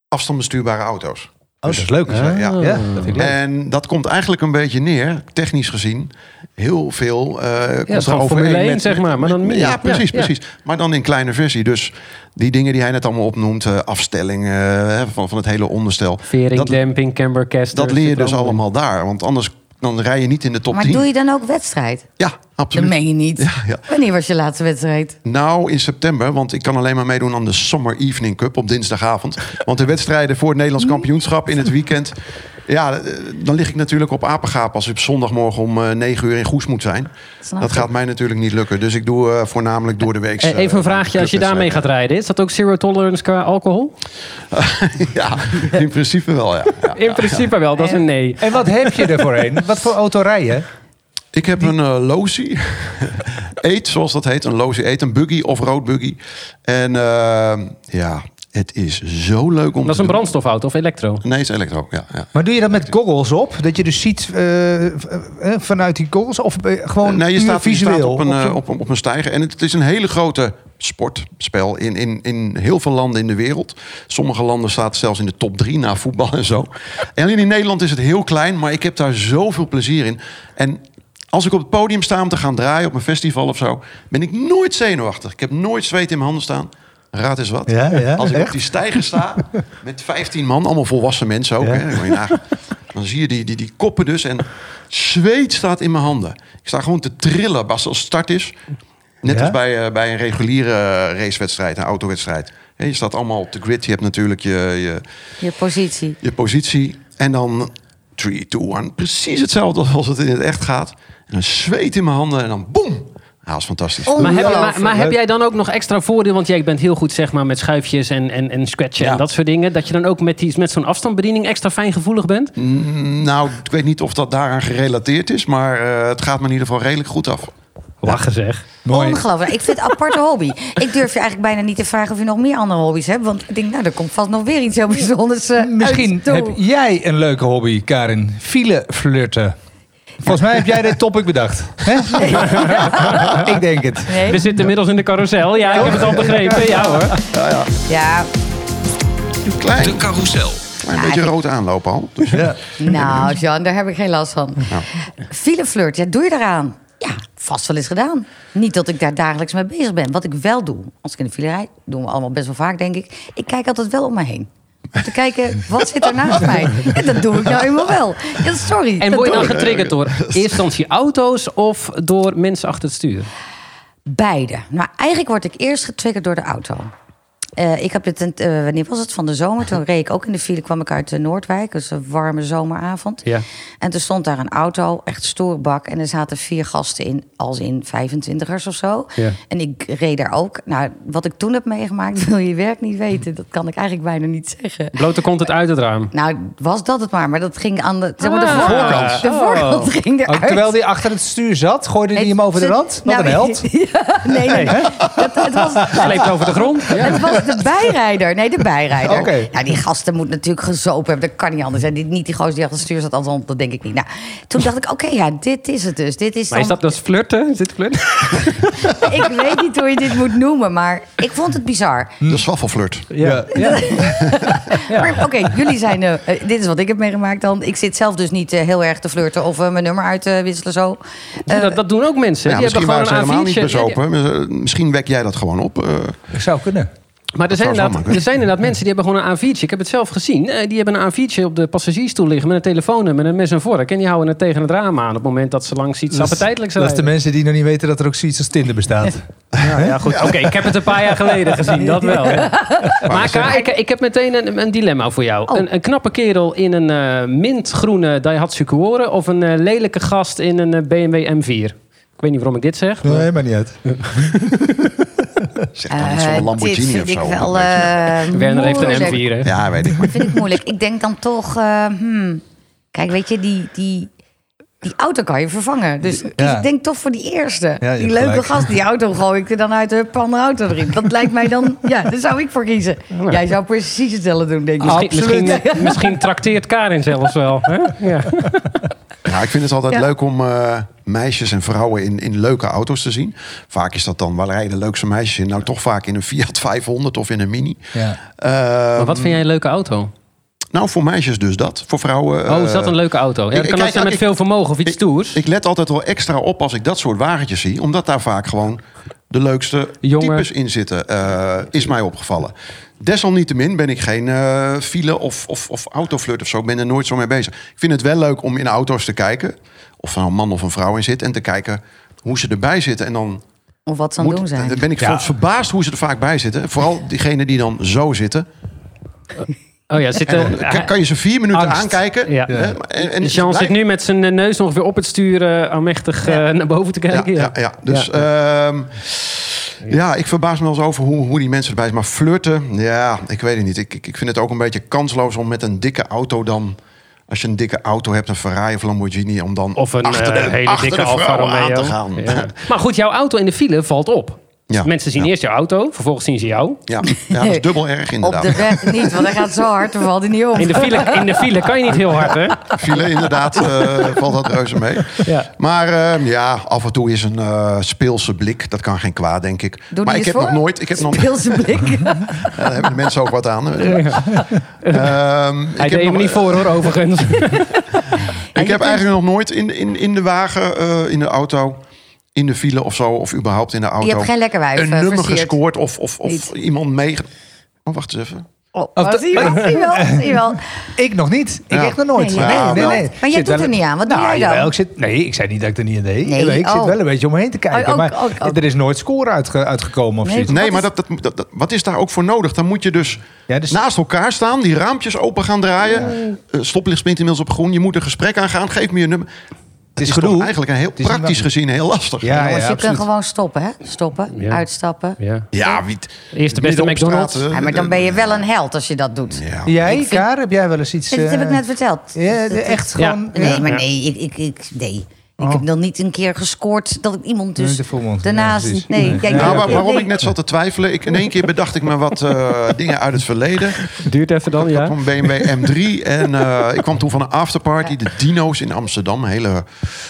afstandbestuurbare auto's. Oh, dat is leuk. Dus, eh, ja. Ja, dat vind ik leuk. En dat komt eigenlijk een beetje neer, technisch gezien, heel veel. gewoon overeen Formule 1, met- zeg maar, maar dan. Ja, precies, Ja, ja. precies. Maar dan in kleine versie. Dus die dingen die hij net allemaal opnoemt, eh, afstellingen van, van het hele onderstel. Vering, Dat- damping, camber, caster. Dat leer je dus allemaal daar. Want anders dan rij je niet in de top Maar 10. doe je dan ook wedstrijd? Ja, Dat absoluut. meen je niet. Ja, ja. Wanneer was je laatste wedstrijd? Nou, in september, want ik kan alleen maar meedoen aan de Summer Evening Cup op dinsdagavond. Want de wedstrijden voor het Nederlands kampioenschap in het weekend. Ja, eh, dan lig ik natuurlijk op apengaap als ik op zondagmorgen om eh, 9 uur in Goes moet zijn. Snap Dat ik. gaat mij natuurlijk niet lukken. Dus ik doe eh, voornamelijk door de week. Eh, Even een vraagje, als je daarmee gaat rijden. Is dat ook zero tolerance qua alcohol? *laughs* ja, in principe wel, ja. ja. In principe wel, dat is een nee. En wat heb je er voorheen? *laughs* Wat voor auto rij je? Ik heb een uh, Losi. *laughs* Eet, zoals dat heet. Een Losi Eet. Een buggy of rood buggy. En eh, ja, het is zo leuk om Dat is een brandstofauto of elektro? Nee, het is elektro. Ja, ja. Maar doe je dat met goggles op? Dat je dus ziet eh, eh, vanuit die goggles? Of eh, gewoon Nee, je staat, je visueel? staat op, een, Op op, een- op een stijger. En het, het is een hele grote sportspel in, in, in heel veel landen in de wereld. Sommige landen staat het zelfs in de top drie na voetbal en zo. En alleen in Nederland is het heel klein, maar ik heb daar zoveel plezier in. En als ik op het podium sta om te gaan draaien op een festival of zo, ben ik nooit zenuwachtig. Ik heb nooit zweet in mijn handen staan. Raad eens wat. Ja, ja, als ik op die stijger sta met 15 man, allemaal volwassen mensen ook. Ja. Hè, dan zie je die, die, die koppen dus en zweet staat in mijn handen. Ik sta gewoon te trillen als het start is. Net Ja? als bij, eh, bij een reguliere racewedstrijd, een autowedstrijd. Hè, je staat allemaal op de grid. Je hebt natuurlijk je, je, Je positie. je positie. En dan 3, 2, 1. Precies hetzelfde als het in het echt gaat. En een zweet in mijn handen en dan boem. Ja, dat is fantastisch. Oh. Maar, heb, maar, heb jij dan ook nog extra voordeel? Want jij bent heel goed zeg maar, met schuifjes en, en, en scratchen Ja. en dat soort dingen. Dat je dan ook met, die, met zo'n afstandsbediening extra fijngevoelig bent? Nou, ik weet niet of dat daaraan gerelateerd is. Maar eh, het gaat me in ieder geval redelijk goed af. Lachen zeg. Mooi. Ongelooflijk. Ik vind het een aparte hobby. Ik durf je eigenlijk bijna niet te vragen of je nog meer andere hobby's hebt. Want ik denk, nou, er komt vast nog weer iets heel bijzonders eh, Misschien uit heb jij een leuke hobby, Karin. File flirten. Volgens mij heb jij dit topic bedacht. Hè? *laughs* ik denk het. Nee? We zitten inmiddels in de carousel. Ja, ik heb het al begrepen. Ja hoor. Ja, Klein, De carousel. klein beetje rood aanlopen al. Dus Ja. nou, Jan, daar heb ik geen last van. Fileflirt, ja, doe je eraan? Ja, vast wel eens gedaan. Niet dat ik daar dagelijks mee bezig ben. Wat ik wel doe, als ik in de file rijd, doen we allemaal best wel vaak, denk ik. Ik kijk altijd wel om me heen. Om te kijken, wat zit er naast mij? En dat doe ik nou eenmaal wel. Ja, sorry. En word je dan getriggerd door *laughs* eerst instantie auto's of door mensen achter het stuur? Beide. Maar eigenlijk word ik eerst getriggerd door de auto. Eh, ik heb dit, een- eh, wanneer was het? Van de zomer. Toen reed ik ook in de file, kwam ik uit de Noordwijk. Dus een warme zomeravond. Ja. En toen stond daar een auto, echt stoere bak. En er zaten vier gasten in, als in 25ers of zo. Ja. En ik reed daar ook. Nou, wat ik toen heb meegemaakt, *laughs* wil je werk niet weten. Dat kan ik eigenlijk bijna niet zeggen. Blote kont het uit het raam. Nou, was dat het maar. Maar dat ging aan de, zeg maar, de Ah. voorkant. De Oh. voorkant Ook eruit. terwijl die achter het stuur zat, gooide hij hem over de Het- rand? Wat nou, een held. *laughs* Ja, nee, nee. Dat, het was, Sleept over de grond. Ja. Het was de bijrijder. Nee, de bijrijder. Nou, die gasten moeten natuurlijk gezopen hebben. Dat kan niet anders. En die, niet die gozer die achter het stuur zat. Althans, dat denk ik niet. Nou, toen dacht ik, oké, ja, dit is het dus. Dit is Maar is dat dus flirten? Is dit flirten? *laughs* Ik weet niet hoe je dit moet noemen, maar ik vond het bizar. de zwaffelflirt. Ja. *laughs* Ja. Maar oké, jullie zijn... eh, eh, dit is wat ik heb meegemaakt dan. Ik zit zelf dus niet eh, heel erg te flirten of mijn nummer uit te wisselen zo. Dat, dat doen ook mensen. Ja, die misschien hebben waren ze gewoon helemaal niet A4'tje. bezopen. Misschien wek jij dat gewoon op. Dat zou kunnen. Maar er zijn, inderdaad, er zijn inderdaad mensen die hebben gewoon een A4'tje. Ik heb het zelf gezien. Eh, Die hebben een A4'tje op de passagiersstoel liggen met een telefoon en met een mes en vork. En die houden het tegen het raam aan op het moment dat ze langs iets appetijtelijks Dat is de mensen die nog niet weten dat er ook zoiets als Tinder bestaat. Ja, ja, goed. *laughs* Oké, ik heb het een paar jaar geleden gezien, dat wel. hè. *laughs* Maar Ka, ik, ik heb meteen een, een dilemma voor jou. Oh. Een, een knappe kerel in een eh, mintgroene Daihatsu Cuore... of een eh, lelijke gast in een eh, BMW M4? Ik weet niet waarom ik dit zeg. maar- Nee, maar niet uit. *laughs* Zeg dan iets van een Eh, Lamborghini dit of zo. ik wel eh, Werner heeft een moeilijk. M4, hè? Ja, weet ik. Dat vind ik moeilijk. Ik denk dan toch... eh, hmm, kijk, weet je, die, die, die auto kan je vervangen. Dus Ja. ik denk toch voor die eerste. Ja, die leuke gelijk. gast, die auto gooi ik er dan uit de andere auto erin. Dat lijkt mij dan... *laughs* Ja, daar zou ik voor kiezen. Jij zou precies hetzelfde doen, denk ik. Misschien, misschien, *laughs* misschien trakteert Karin zelfs wel. Hè? Ja. *laughs* Ja, ik vind het altijd Ja. leuk om eh, meisjes en vrouwen in, in leuke auto's te zien. Vaak is dat dan, waar rijden de leukste meisjes in? Nou, toch vaak in een Fiat 500 of in een Mini. Ja. Eh, Maar wat vind jij een leuke auto? Nou, voor meisjes dus dat. Voor vrouwen... Oh, is dat eh, een leuke auto? Ja, ik- dat kan kijk- zijn met ik- veel vermogen of iets ik- stoers. Ik let altijd wel extra op als ik dat soort wagentjes zie. Omdat daar vaak gewoon de leukste Jonge- types in zitten. eh, is mij opgevallen. Desalniettemin ben ik geen eh file of, of, of autoflirt of zo. Ik ben er nooit zo mee bezig. Ik vind het wel leuk om in auto's te kijken. Of er nou een man of een vrouw in zit. En te kijken hoe ze erbij zitten. En dan, Of wat ze aan het doen zijn. dan ben ik Ja. verbaasd hoe ze er vaak bij zitten. Vooral diegenen die dan zo zitten. Oh ja, zit, eh, kan, kan je ze vier minuten angst. aankijken. Ja. hè, En, en Jean zit nu met zijn neus nog weer op het stuur eh, aanmächtig eh, naar boven te Ja, kijken. ja, ja. Dus ja. ja, ik verbaas me wel eens over hoe, hoe die mensen erbij zijn. Maar flirten, ja, ik weet het niet. Ik, ik, ik vind het ook een beetje kansloos om met een dikke auto dan... Als je een dikke auto hebt, een Ferrari of Lamborghini... om dan Of een achter eh, hele achter dikke de Alfa Romeo. aan te gaan. Ja. Ja, *laughs* Maar goed, jouw auto in de file valt op. Ja. Mensen zien Ja. eerst jouw auto, vervolgens zien ze jou. ja, dat is *laughs* dubbel erg Op inderdaad. de weg niet, want hij gaat zo hard, dan valt hij niet op. In de file, in de file kan je niet heel hard, hè? File, inderdaad, eh, valt dat reuze mee. Ja. Maar eh, ja, af en toe is een eh, speelse blik. Dat kan geen kwaad, denk ik. Doe maar ik heb voor. nog nooit... Ik heb nog, Speelse *laughs* blik. Ja, daar hebben de mensen ook wat aan. Ehm, ik Hij heb deed nog- niet voor, hoor, overigens. *laughs* Ik heb eigenlijk nog nooit in, in, in de wagen, eh, in de auto, in de file of zo, of überhaupt in de auto. Je hebt geen lekker wijf een eh, nummer versierd. gescoord of, of, of Niet. iemand mee. Oh, wacht eens even. Oh, oh, zie je wel, *laughs* zie je wel, zie je wel. Ik nog niet. Ik Ja. echt nog nooit. Nee, jij wel. Maar jij Zit doet er niet aan. Wat doe nou, jij dan? jawel, ik zit, nee, ik zei niet dat ik er niet aan deed. Nee, ik zit oh. wel een beetje om me heen te kijken. Oh, ook, maar ook, ook. er is nooit score uitge- uitgekomen of Nee, zoiets. Nee, maar dat, dat, dat, dat- wat is daar ook voor nodig? Dan moet je dus, Ja, dus- naast elkaar staan, die raampjes open gaan draaien. Uh, stoplicht spint inmiddels op groen. Je moet een gesprek aangaan. Geef me je nummer. Het is is, gedoe. eigenlijk een heel praktisch gezien heel lastig. Ja, je absoluut. kunt gewoon stoppen, hè? Stoppen, Ja. uitstappen. Ja. Ja, wie, Eerste beste midden op McDonald's. straat, eh, Ja, maar dan ben je wel een held als je dat doet. Ja. Jij, Ik vind- Kaar, heb jij wel eens iets... Dat heb ik eh, net verteld. Ja, de- echt Ja. gewoon... Nee, maar nee, ik, ik, ik, nee. Ik Oh. heb nog niet een keer gescoord dat ik iemand dus Nee, volmond. Daarnaast... nee, Nee. kijk, Nou, nee, waar- waarom nee. ik net zat te twijfelen. Ik, in één keer bedacht ik me wat eh, *laughs* dingen uit het verleden. Duurt even dan, Ik had ja. een BMW M3 en eh, ik kwam toen van een afterparty, de Dino's in Amsterdam. Een hele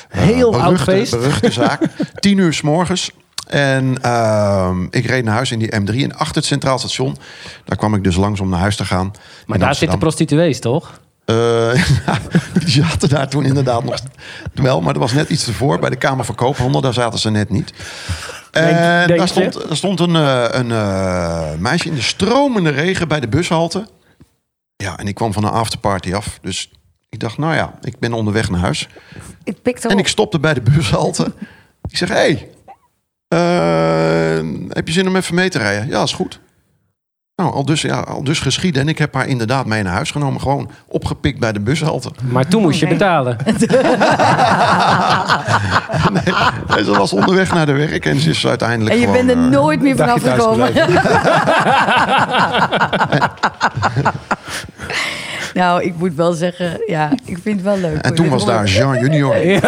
eh, Heel oud beruchte, feest. beruchte zaak. *laughs* Tien uur s morgens. En ehm, ik reed naar huis in die M3 en achter het Centraal Station. Daar kwam ik dus langs om naar huis te gaan. Maar daar zitten prostituees, toch? Eh, *laughs* die zaten daar toen inderdaad nog wel, maar dat was net iets ervoor. Bij de Kamer van Koophandel, daar zaten ze net niet. En denk je? daar stond, daar stond een, eh, een eh, meisje in de stromende regen bij de bushalte. Ja, en ik kwam van een afterparty af. Dus ik dacht, nou ja, ik ben onderweg naar huis. Ik pikte En op. ik stopte bij de bushalte. ik zeg, hé, hey, eh, heb je zin om even mee te rijden? Ja, is goed. Nou, al dus, ja, al dus geschieden. En ik heb haar inderdaad mee naar huis genomen. Gewoon opgepikt bij de bushalte. Maar toen moest je betalen. *laughs* En ze was onderweg naar de werk en ze is uiteindelijk En je gewoon, bent er eh, nooit meer vanaf gekomen. *laughs* nou, ik moet wel zeggen, ja, ik vind het wel leuk. En toen was daar Jean Junior. *laughs*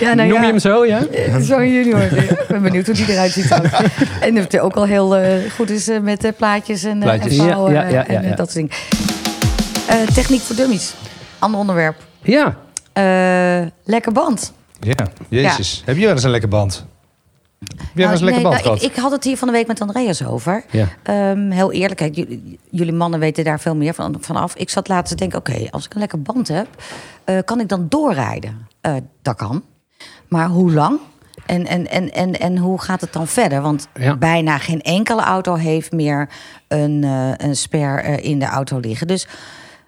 Ja, nou Noem ja. je hem zo, ja? Eh, Zo junior. Ik ben benieuwd hoe die eruit ziet. ook. *laughs* En dat het ook al heel eh, goed is eh, met plaatjes en, Plaatjes. en Ja, ja, ja, ja, ja. dat soort dingen. Eh, techniek voor dummies. Ander onderwerp. Ja. Eh, lekker band. Ja, jezus. Heb je wel eens een lekker band? Nou, lekker nee, band nou, ik, ik had het hier van de week met Andreas over. Ja. Ehm, heel eerlijk, kijk, jullie, jullie mannen weten daar veel meer van, vanaf. Ik zat laatst te denken, oké, als ik een lekker band heb, eh, kan ik dan doorrijden? Eh, dat kan. Maar hoe lang? En, en, en, en, en hoe gaat het dan verder? Want Ja. bijna geen enkele auto heeft meer een, eh, een eh, in de auto liggen. Dus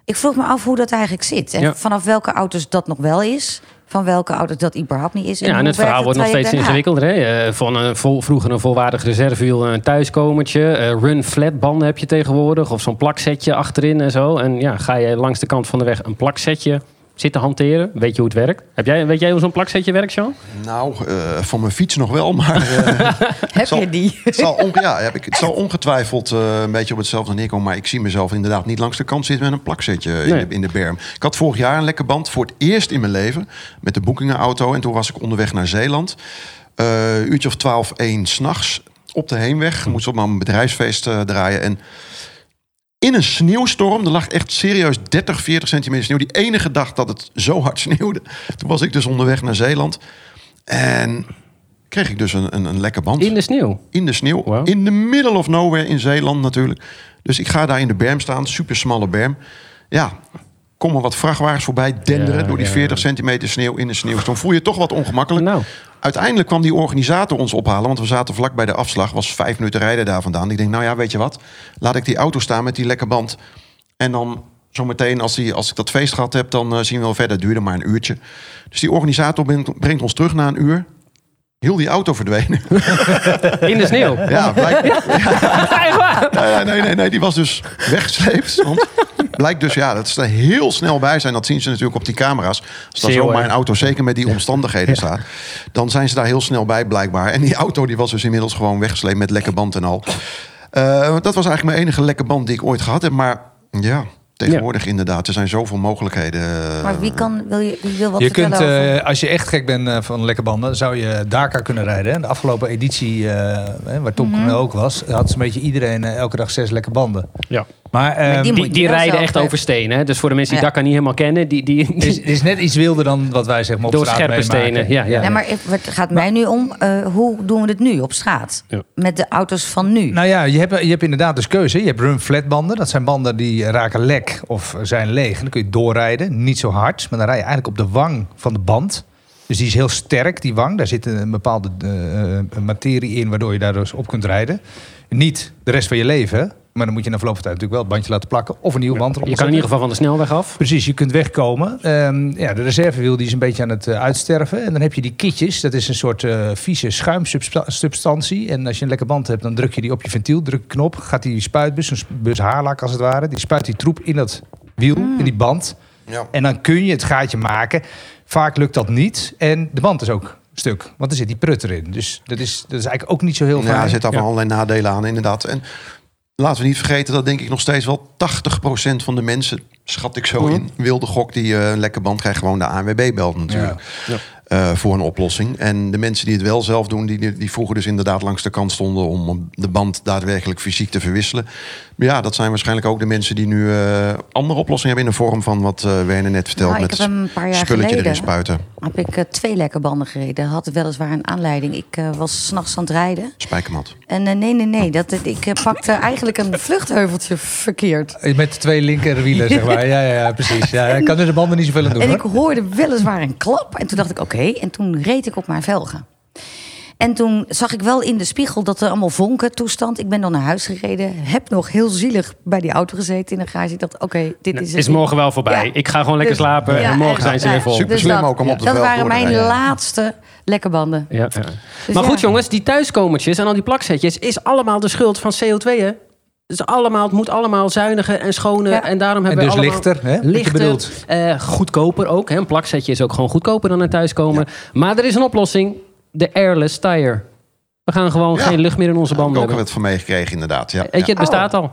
ik vroeg me af hoe dat eigenlijk zit. En Ja. vanaf welke auto's dat nog wel is. Van welke auto's dat überhaupt niet is. Ja, en het verhaal wordt nog steeds ingewikkelder. Hè? Eh, Van een vol, vroeger een volwaardig reservewiel, een thuiskomertje. eh, run flat banden heb je tegenwoordig. Of zo'n plaksetje achterin en zo. En ja, ga je langs de kant van de weg een plaksetje zitten hanteren? Weet je hoe het werkt? Heb jij, weet jij hoe zo'n plaksetje werkt, Sean? Nou, eh, van mijn fiets nog wel, maar... eh, *laughs* Heb zal- je die? Het zal, onge- ja, heb ik, het zal ongetwijfeld eh, een beetje op hetzelfde neerkomen. Maar ik zie mezelf inderdaad niet langs de kant zitten met een plaksetje in, de, in de berm. Ik had vorig jaar een lekke band voor het eerst in mijn leven met de boekingenauto. En toen was ik onderweg naar Zeeland. Eh uurtje of twaalf, één s'nachts op de heenweg. Moest op mijn bedrijfsfeest eh, draaien. En in een sneeuwstorm, er lag echt serieus 30, 40 centimeter sneeuw. Die enige dag dat het zo hard *laughs* sneeuwde. Toen was ik dus onderweg naar Zeeland. En kreeg ik dus een, een, een lekke band In de sneeuw. in de sneeuw. Wow. In the middle of nowhere in Zeeland natuurlijk. Dus ik ga daar in de berm staan, super smalle berm. Ja, komen wat vrachtwagens voorbij denderen Ja, door die ja. 40 centimeter sneeuw in de sneeuwstorm. Voel je toch wat ongemakkelijk. Nou. Uiteindelijk kwam die organisator ons ophalen, want we zaten vlak bij de afslag. Was vijf minuten rijden daar vandaan. Ik denk, nou ja, weet je wat? Laat ik die auto staan met die lekke band. En dan zometeen, als, die, als ik dat feest gehad heb, dan eh, zien we wel verder. Het duurde maar een uurtje. Dus die organisator brengt, brengt ons terug na een uur. Heel die auto verdwenen. In de sneeuw. *laughs* Ja, Echt waar? Nee, nee, nee, nee, die was dus weggesleept. Want blijkt dus, ja, dat ze er heel snel bij zijn. Dat zien ze natuurlijk op die camera's. Als Zeeuw, zomaar een auto zeker met die omstandigheden staat... dan zijn ze daar heel snel bij, blijkbaar. En die auto die was dus inmiddels gewoon weggesleept met lekke band en al. Eh, dat was eigenlijk mijn enige lekke band die ik ooit gehad heb. Maar ja, tegenwoordig inderdaad. Er zijn zoveel mogelijkheden. Maar wie, kan, wil, je, wie wil wat Je kunt, over... eh, als je echt gek bent eh, van lekke banden, zou je Dakar kunnen rijden. hè. De afgelopen editie, eh, hè, waar Tom Coronel ook was, had zo'n beetje iedereen eh, elke dag zes lekke banden. Ja. Maar ehm, die Die, rijden echt over stenen. Hè? Dus voor de mensen die Ja. Dakar niet helemaal kennen, die, die, het is, is net iets wilder dan wat wij zeg maar op door straat scherpe meemaken. stenen. Ja, ja. Nee, maar het gaat mij nu om, eh, hoe doen we het nu op straat? Ja. Met de auto's van nu? Nou ja, je hebt, je hebt inderdaad dus keuze. Je hebt run flat banden. Dat zijn banden die raken lek of zijn leeg. En dan kun je doorrijden. Niet zo hard, maar dan rij je eigenlijk op de wang van de band. Dus die is heel sterk, die wang. Daar zit een bepaalde eh, eh, materie in waardoor je daar dus op kunt rijden. Niet de rest van je leven. Maar dan moet je na verloop van tijd natuurlijk wel het bandje laten plakken. Of een nieuwe band erop Je kan in ieder geval van de snelweg af. Precies, je kunt wegkomen. Ehm, ja, de reservewiel die is een beetje aan het eh, uitsterven. En dan heb je die kitjes. Dat is een soort eh, vieze schuimsubstantie. En als je een lekker band hebt, dan druk je die op je ventiel. Druk de knop, gaat die spuitbus, een bus haarlak als het ware. Die spuit die troep in dat wiel, in die band. Ja. En dan kun je het gaatje maken. Vaak lukt dat niet. En de band is ook stuk. Want er zit die prut erin. Dus dat is, dat is eigenlijk ook niet zo heel Ja, fijn. er zitten Ja. allerlei nadelen aan, inderdaad. En laten we niet vergeten dat denk ik nog steeds wel 80% van de mensen, schat ik zo in, wilde gok die eh, een lekke band krijgt, gewoon de ANWB belt natuurlijk. Ja. Eh, voor een oplossing. En de mensen die het wel zelf doen, die, die, vroeger dus inderdaad langs de kant stonden om de band daadwerkelijk fysiek te verwisselen. Maar ja, dat zijn waarschijnlijk ook de mensen die nu eh, andere oplossingen hebben in de vorm van wat eh Werner net vertelde. Nou, ik met heb een paar jaar spulletje geleden- erin spuiten. Heb ik twee lekke banden gereden. Had weliswaar een aanleiding. Ik eh, was s'nachts aan het rijden. Spijkermat. En nee, nee, nee. Dat, ik pakte eigenlijk een vluchtheuveltje verkeerd. Met twee linkerwielen, zeg maar. Ja, ja, ja precies. Ja, *laughs* ik kan er de banden niet zoveel aan doen. En ik hoor. hoorde weliswaar een klap. En toen dacht ik, oké. En toen reed ik op mijn velgen. En toen zag ik wel in de spiegel dat er allemaal vonken toestand. Ik ben dan naar huis gereden. Heb nog heel zielig bij die auto gezeten in de garage. Ik dacht, oké, dit is het. Is morgen wel voorbij. Ja. Ik ga gewoon lekker Dus- slapen Ja, en morgen en- zijn ze ja, weer vol. Super dus slim dat- ook om op de Dat waren mijn rijden. laatste lekke banden. Ja, ja. Dus maar ja. goed jongens, die thuiskomertjes en al die plakzetjes is allemaal de schuld van CO2 hè? Dus allemaal, het moet allemaal zuiniger en schoner. Ja. En daarom En hebben dus we allemaal... lichter, hè? Lichter, eh, goedkoper ook. Hè? Een plaksetje is ook gewoon goedkoper dan een thuiskomer. Maar er is een oplossing. De airless tire. We gaan gewoon Ja. geen lucht meer in onze Daar banden ook hebben. wat van meegekregen, inderdaad. Ja. Weet je, het bestaat al.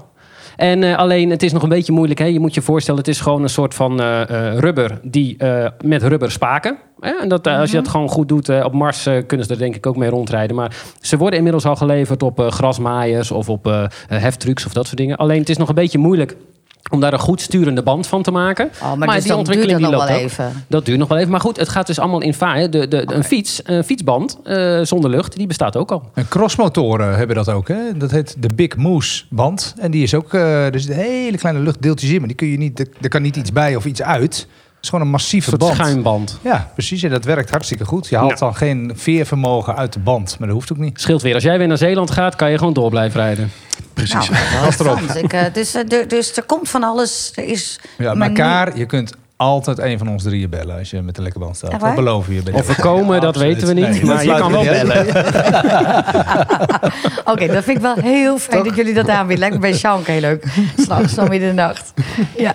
En eh, alleen, het is nog een beetje moeilijk. Hè? Je moet je voorstellen, het is gewoon een soort van eh, eh, rubber die met rubber spaken. Hè? En dat, als je dat gewoon goed doet, op Mars kunnen ze er denk ik ook mee rondrijden. Maar ze worden inmiddels al geleverd op grasmaaiers of op heftrucks of dat soort dingen. Alleen het is nog een beetje moeilijk om daar een goed sturende band van te maken. Oh, maar, dus dan duurt dat nog wel even. Dat duurt nog wel even. Maar goed, het gaat dus allemaal in vaar. De, de, Een fiets, een fietsband eh, zonder lucht, die bestaat ook al. En crossmotoren hebben dat ook. Hè? Dat heet de Big Moose band. En die is ook, eh er zitten hele kleine luchtdeeltjes in. Maar die kun je niet, er, er kan niet iets bij of iets uit. Is gewoon een Een massieve band. schuimband. Ja, precies. En dat werkt hartstikke goed. Je haalt Ja. dan geen veervermogen uit de band. Maar dat hoeft ook niet. Scheelt weer. Als jij weer naar Zeeland gaat, kan je gewoon door blijven rijden. Precies. Nou, interessant. Ik, eh, dus, eh, er- dus er komt van alles. Er is Ja, elkaar, je kunt altijd een van ons drieën bellen als je met de lekke band staat. Dat beloven we je. Of we komen, Ja, dat absoluut. weten we niet. Nee, maar je kan we wel bellen. *laughs* Oké, dat vind ik wel heel fijn dat jullie dat aanbieden. Lijkt me bij Sean ook heel leuk. *laughs* S'nachts, dan midden in de nacht. Ja.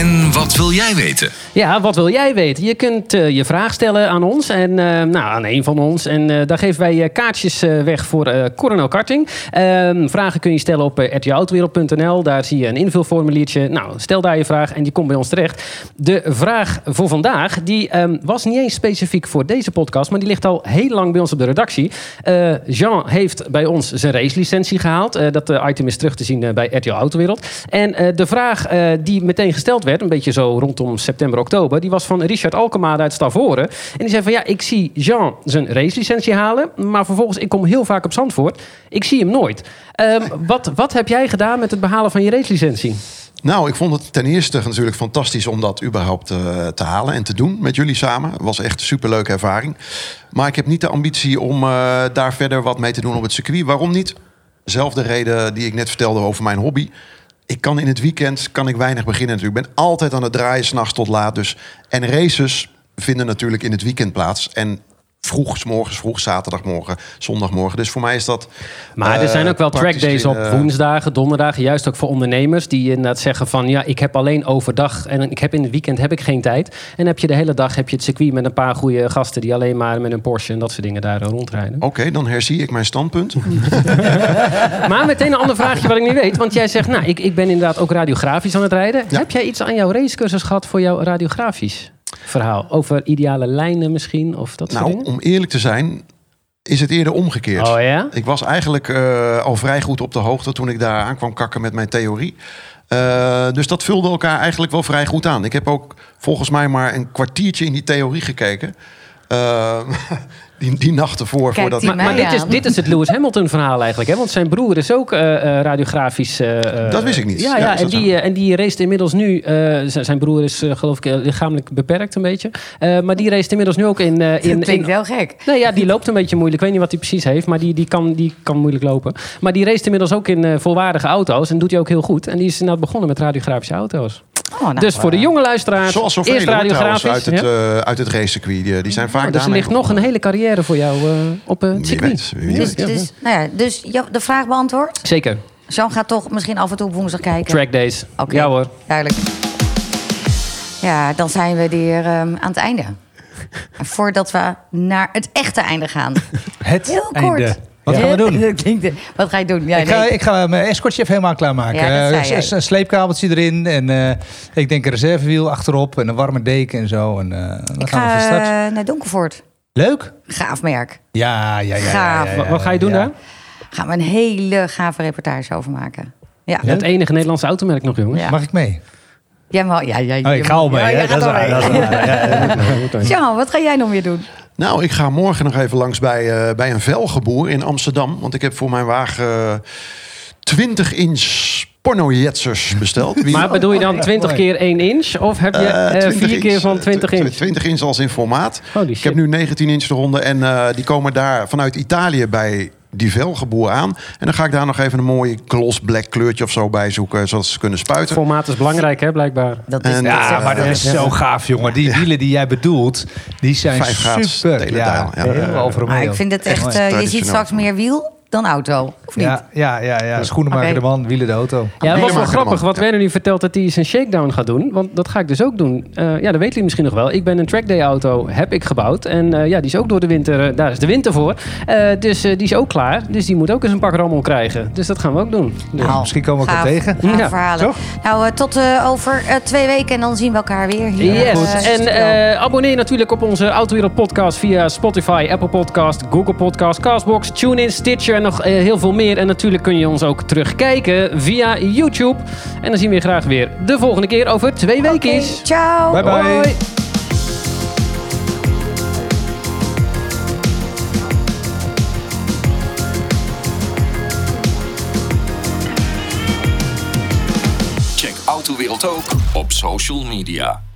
En wat wil jij weten? Ja, wat wil jij weten? Je kunt eh, je vraag stellen aan ons en eh, nou, aan een van ons. En eh, daar geven wij kaartjes weg voor Coronel Karting. Ehm, vragen kun je stellen op uh, rtautowereld.nl. Daar zie je een invulformuliertje. Nou, stel daar je vraag en die komt bij ons terecht. De vraag voor vandaag, die ehm, was niet eens specifiek voor deze podcast, maar die ligt al heel lang bij ons op de redactie. Jean heeft bij ons zijn racelicentie gehaald. Eh, dat item is terug te zien bij RTL Autowereld. En de vraag die meteen gesteld werd, een beetje zo rondom september, oktober, die was van Richard Alkemade uit Stavoren. En die zei van ja, ik zie Jean zijn racelicentie halen, maar vervolgens, ik kom heel vaak op Zandvoort. Ik zie hem nooit. Ehm, *laughs* wat, wat heb jij gedaan met het behalen van je racelicentie? Nou, ik vond het ten eerste natuurlijk fantastisch om dat überhaupt eh, te halen en te doen met jullie samen. Het was echt een superleuke ervaring. Maar ik heb niet de ambitie om eh, daar verder wat mee te doen op het circuit. Waarom niet? Zelfde reden die ik net vertelde over mijn hobby. Ik kan in het weekend kan ik weinig beginnen natuurlijk. Ik ben altijd aan het draaien, s'nachts tot laat. Dus. En races vinden natuurlijk in het weekend plaats. En vroeg, 's morgens vroeg, zaterdagmorgen, zondagmorgen. Dus voor mij is dat. Maar er eh, zijn ook wel trackdays op eh, woensdagen, donderdagen. Juist ook voor ondernemers die inderdaad zeggen van... ja, ik heb alleen overdag en ik heb in het weekend heb ik geen tijd. En heb je de hele dag heb je het circuit met een paar goede gasten... die alleen maar met een Porsche en dat soort dingen daar eh, rondrijden. Oké, dan herzie ik mijn standpunt. *laughs* *laughs* Maar meteen een ander vraagje wat ik niet weet. Want jij zegt, nou, ik, ik ben inderdaad ook radiografisch aan het rijden. Ja. Heb jij iets aan jouw racecursus gehad voor jouw radiografisch verhaal? Over ideale lijnen misschien of dat soort Nou, om eerlijk te zijn, is het eerder omgekeerd. Oh ja? Ik was eigenlijk eh, al vrij goed op de hoogte toen ik daar aan kwam kakken met mijn theorie. Eh, dus dat vulde elkaar eigenlijk wel vrij goed aan. Ik heb ook volgens mij maar een kwartiertje in die theorie gekeken. Eh, *laughs* die, die nacht ervoor. Kijk, voordat die Maar, maar dit, is, dit is het Lewis Hamilton verhaal eigenlijk. Hè? Want zijn broer is ook eh, eh, radiografisch. eh, eh, Dat wist ik niet. Ja, Ja, en, die, en die race inmiddels nu. eh, zijn broer is geloof ik lichamelijk beperkt een beetje. Eh, maar die race inmiddels nu ook in. in, Dat klinkt in wel gek. Nee, ja, die loopt een beetje moeilijk. Ik weet niet wat hij precies heeft, maar die, die, kan, die kan moeilijk lopen. Maar die race inmiddels ook in volwaardige auto's. En doet hij ook heel goed. En die is inderdaad begonnen met radiografische auto's. Oh, nou, dus voor de jonge luisteraars, Zoals zoveel eerst radiografisch. uit het, ja. eh, uit het racecircuit. Die, die zijn vaak Oh, dus er ligt nog een hele carrière voor jou eh, op eh, het Wie circuit. weet, wie dus, weet. Ja, dus, nou ja, dus de vraag beantwoord. Zeker. Jean gaat toch misschien af en toe op woensdag kijken. Track days. Oké, Ja hoor. Duidelijk. Ja, dan zijn we weer ehm, aan het einde. Voordat we naar het echte einde gaan. *laughs* Het Heel einde. Wat gaan we doen? *laughs* Dat klinkt- Wat ga je doen? Ja, ik, ga, nee. ik ga mijn escortje even helemaal klaarmaken. Ja, dat zei Eh, een sleepkabeltje erin. En eh, ik denk een reservewiel achterop. En een warme deken en zo. En eh, dan Ik gaan we van ga start. eh, naar Donkervoort. Leuk? Gaaf merk. Ja, ja, ja. ja, Gaaf. ja, ja, Wat, ga je doen ja. daar? Gaan we een hele gave reportage over maken. Ja. Het enige Nederlandse automerk nog, jongens. Ja. Mag ik mee? Jij mag, ja, ja, Oh, ik ga al mee. Ja, Dat is waar. Ja, ja, *laughs* ja. Jean, wat ga jij nog weer doen? Nou, ik ga morgen nog even langs bij, eh, bij een velgeboer in Amsterdam. Want ik heb voor mijn wagen eh, 20 inch pornojetsers besteld. Wie- Maar bedoel je dan mooi. 20 keer 1 inch? Of heb je Eh, eh, 20 vier keer inch. van 20 Tw- tw- inch? 20 inch als in formaat. Holy Ik heb nu 19 inch de ronde en eh, die komen daar vanuit Italië bij die velgeboer aan. En dan ga ik daar nog even een mooi gloss black kleurtje of zo bij zoeken, zodat ze kunnen spuiten. Formaat is belangrijk, hè, blijkbaar. Dat is, En, Ja, echt- maar dat is zo gaaf, jongen. Die wielen die jij bedoelt, die zijn super. Ja, ja. Maar ik vind het echt... Eh, je ziet straks meer wiel dan auto. Of niet? Ja, ja, ja, ja. schoenenmaker de man, wielen de auto. Ja, dat was wel grappig wat Werner nu vertelt dat hij zijn shakedown gaat doen. Want dat ga ik dus ook doen. Eh, ja, dat weten jullie misschien nog wel. Ik ben een trackday auto, heb ik gebouwd. En eh, ja, die is ook door de winter, eh, daar is de winter voor. Eh, dus eh, die is ook klaar. Dus die moet ook eens een pak rammel krijgen. Dus dat gaan we ook doen. Dus- Nou, misschien komen we elkaar tegen. gaaf Ja, verhalen. toch? Nou, tot eh, over eh, twee weken en dan zien we elkaar weer hier. Yes, en eh, abonneer natuurlijk op onze Autowereld podcast via Spotify, Apple Podcast, Google Podcast, Castbox, TuneIn, Stitcher en nog eh, heel veel meer. En natuurlijk kun je ons ook terugkijken via YouTube. En dan zien we je graag weer de volgende keer over twee weken. Oké, ciao. Bye bye. Hoi. Check Autowereld ook op social media.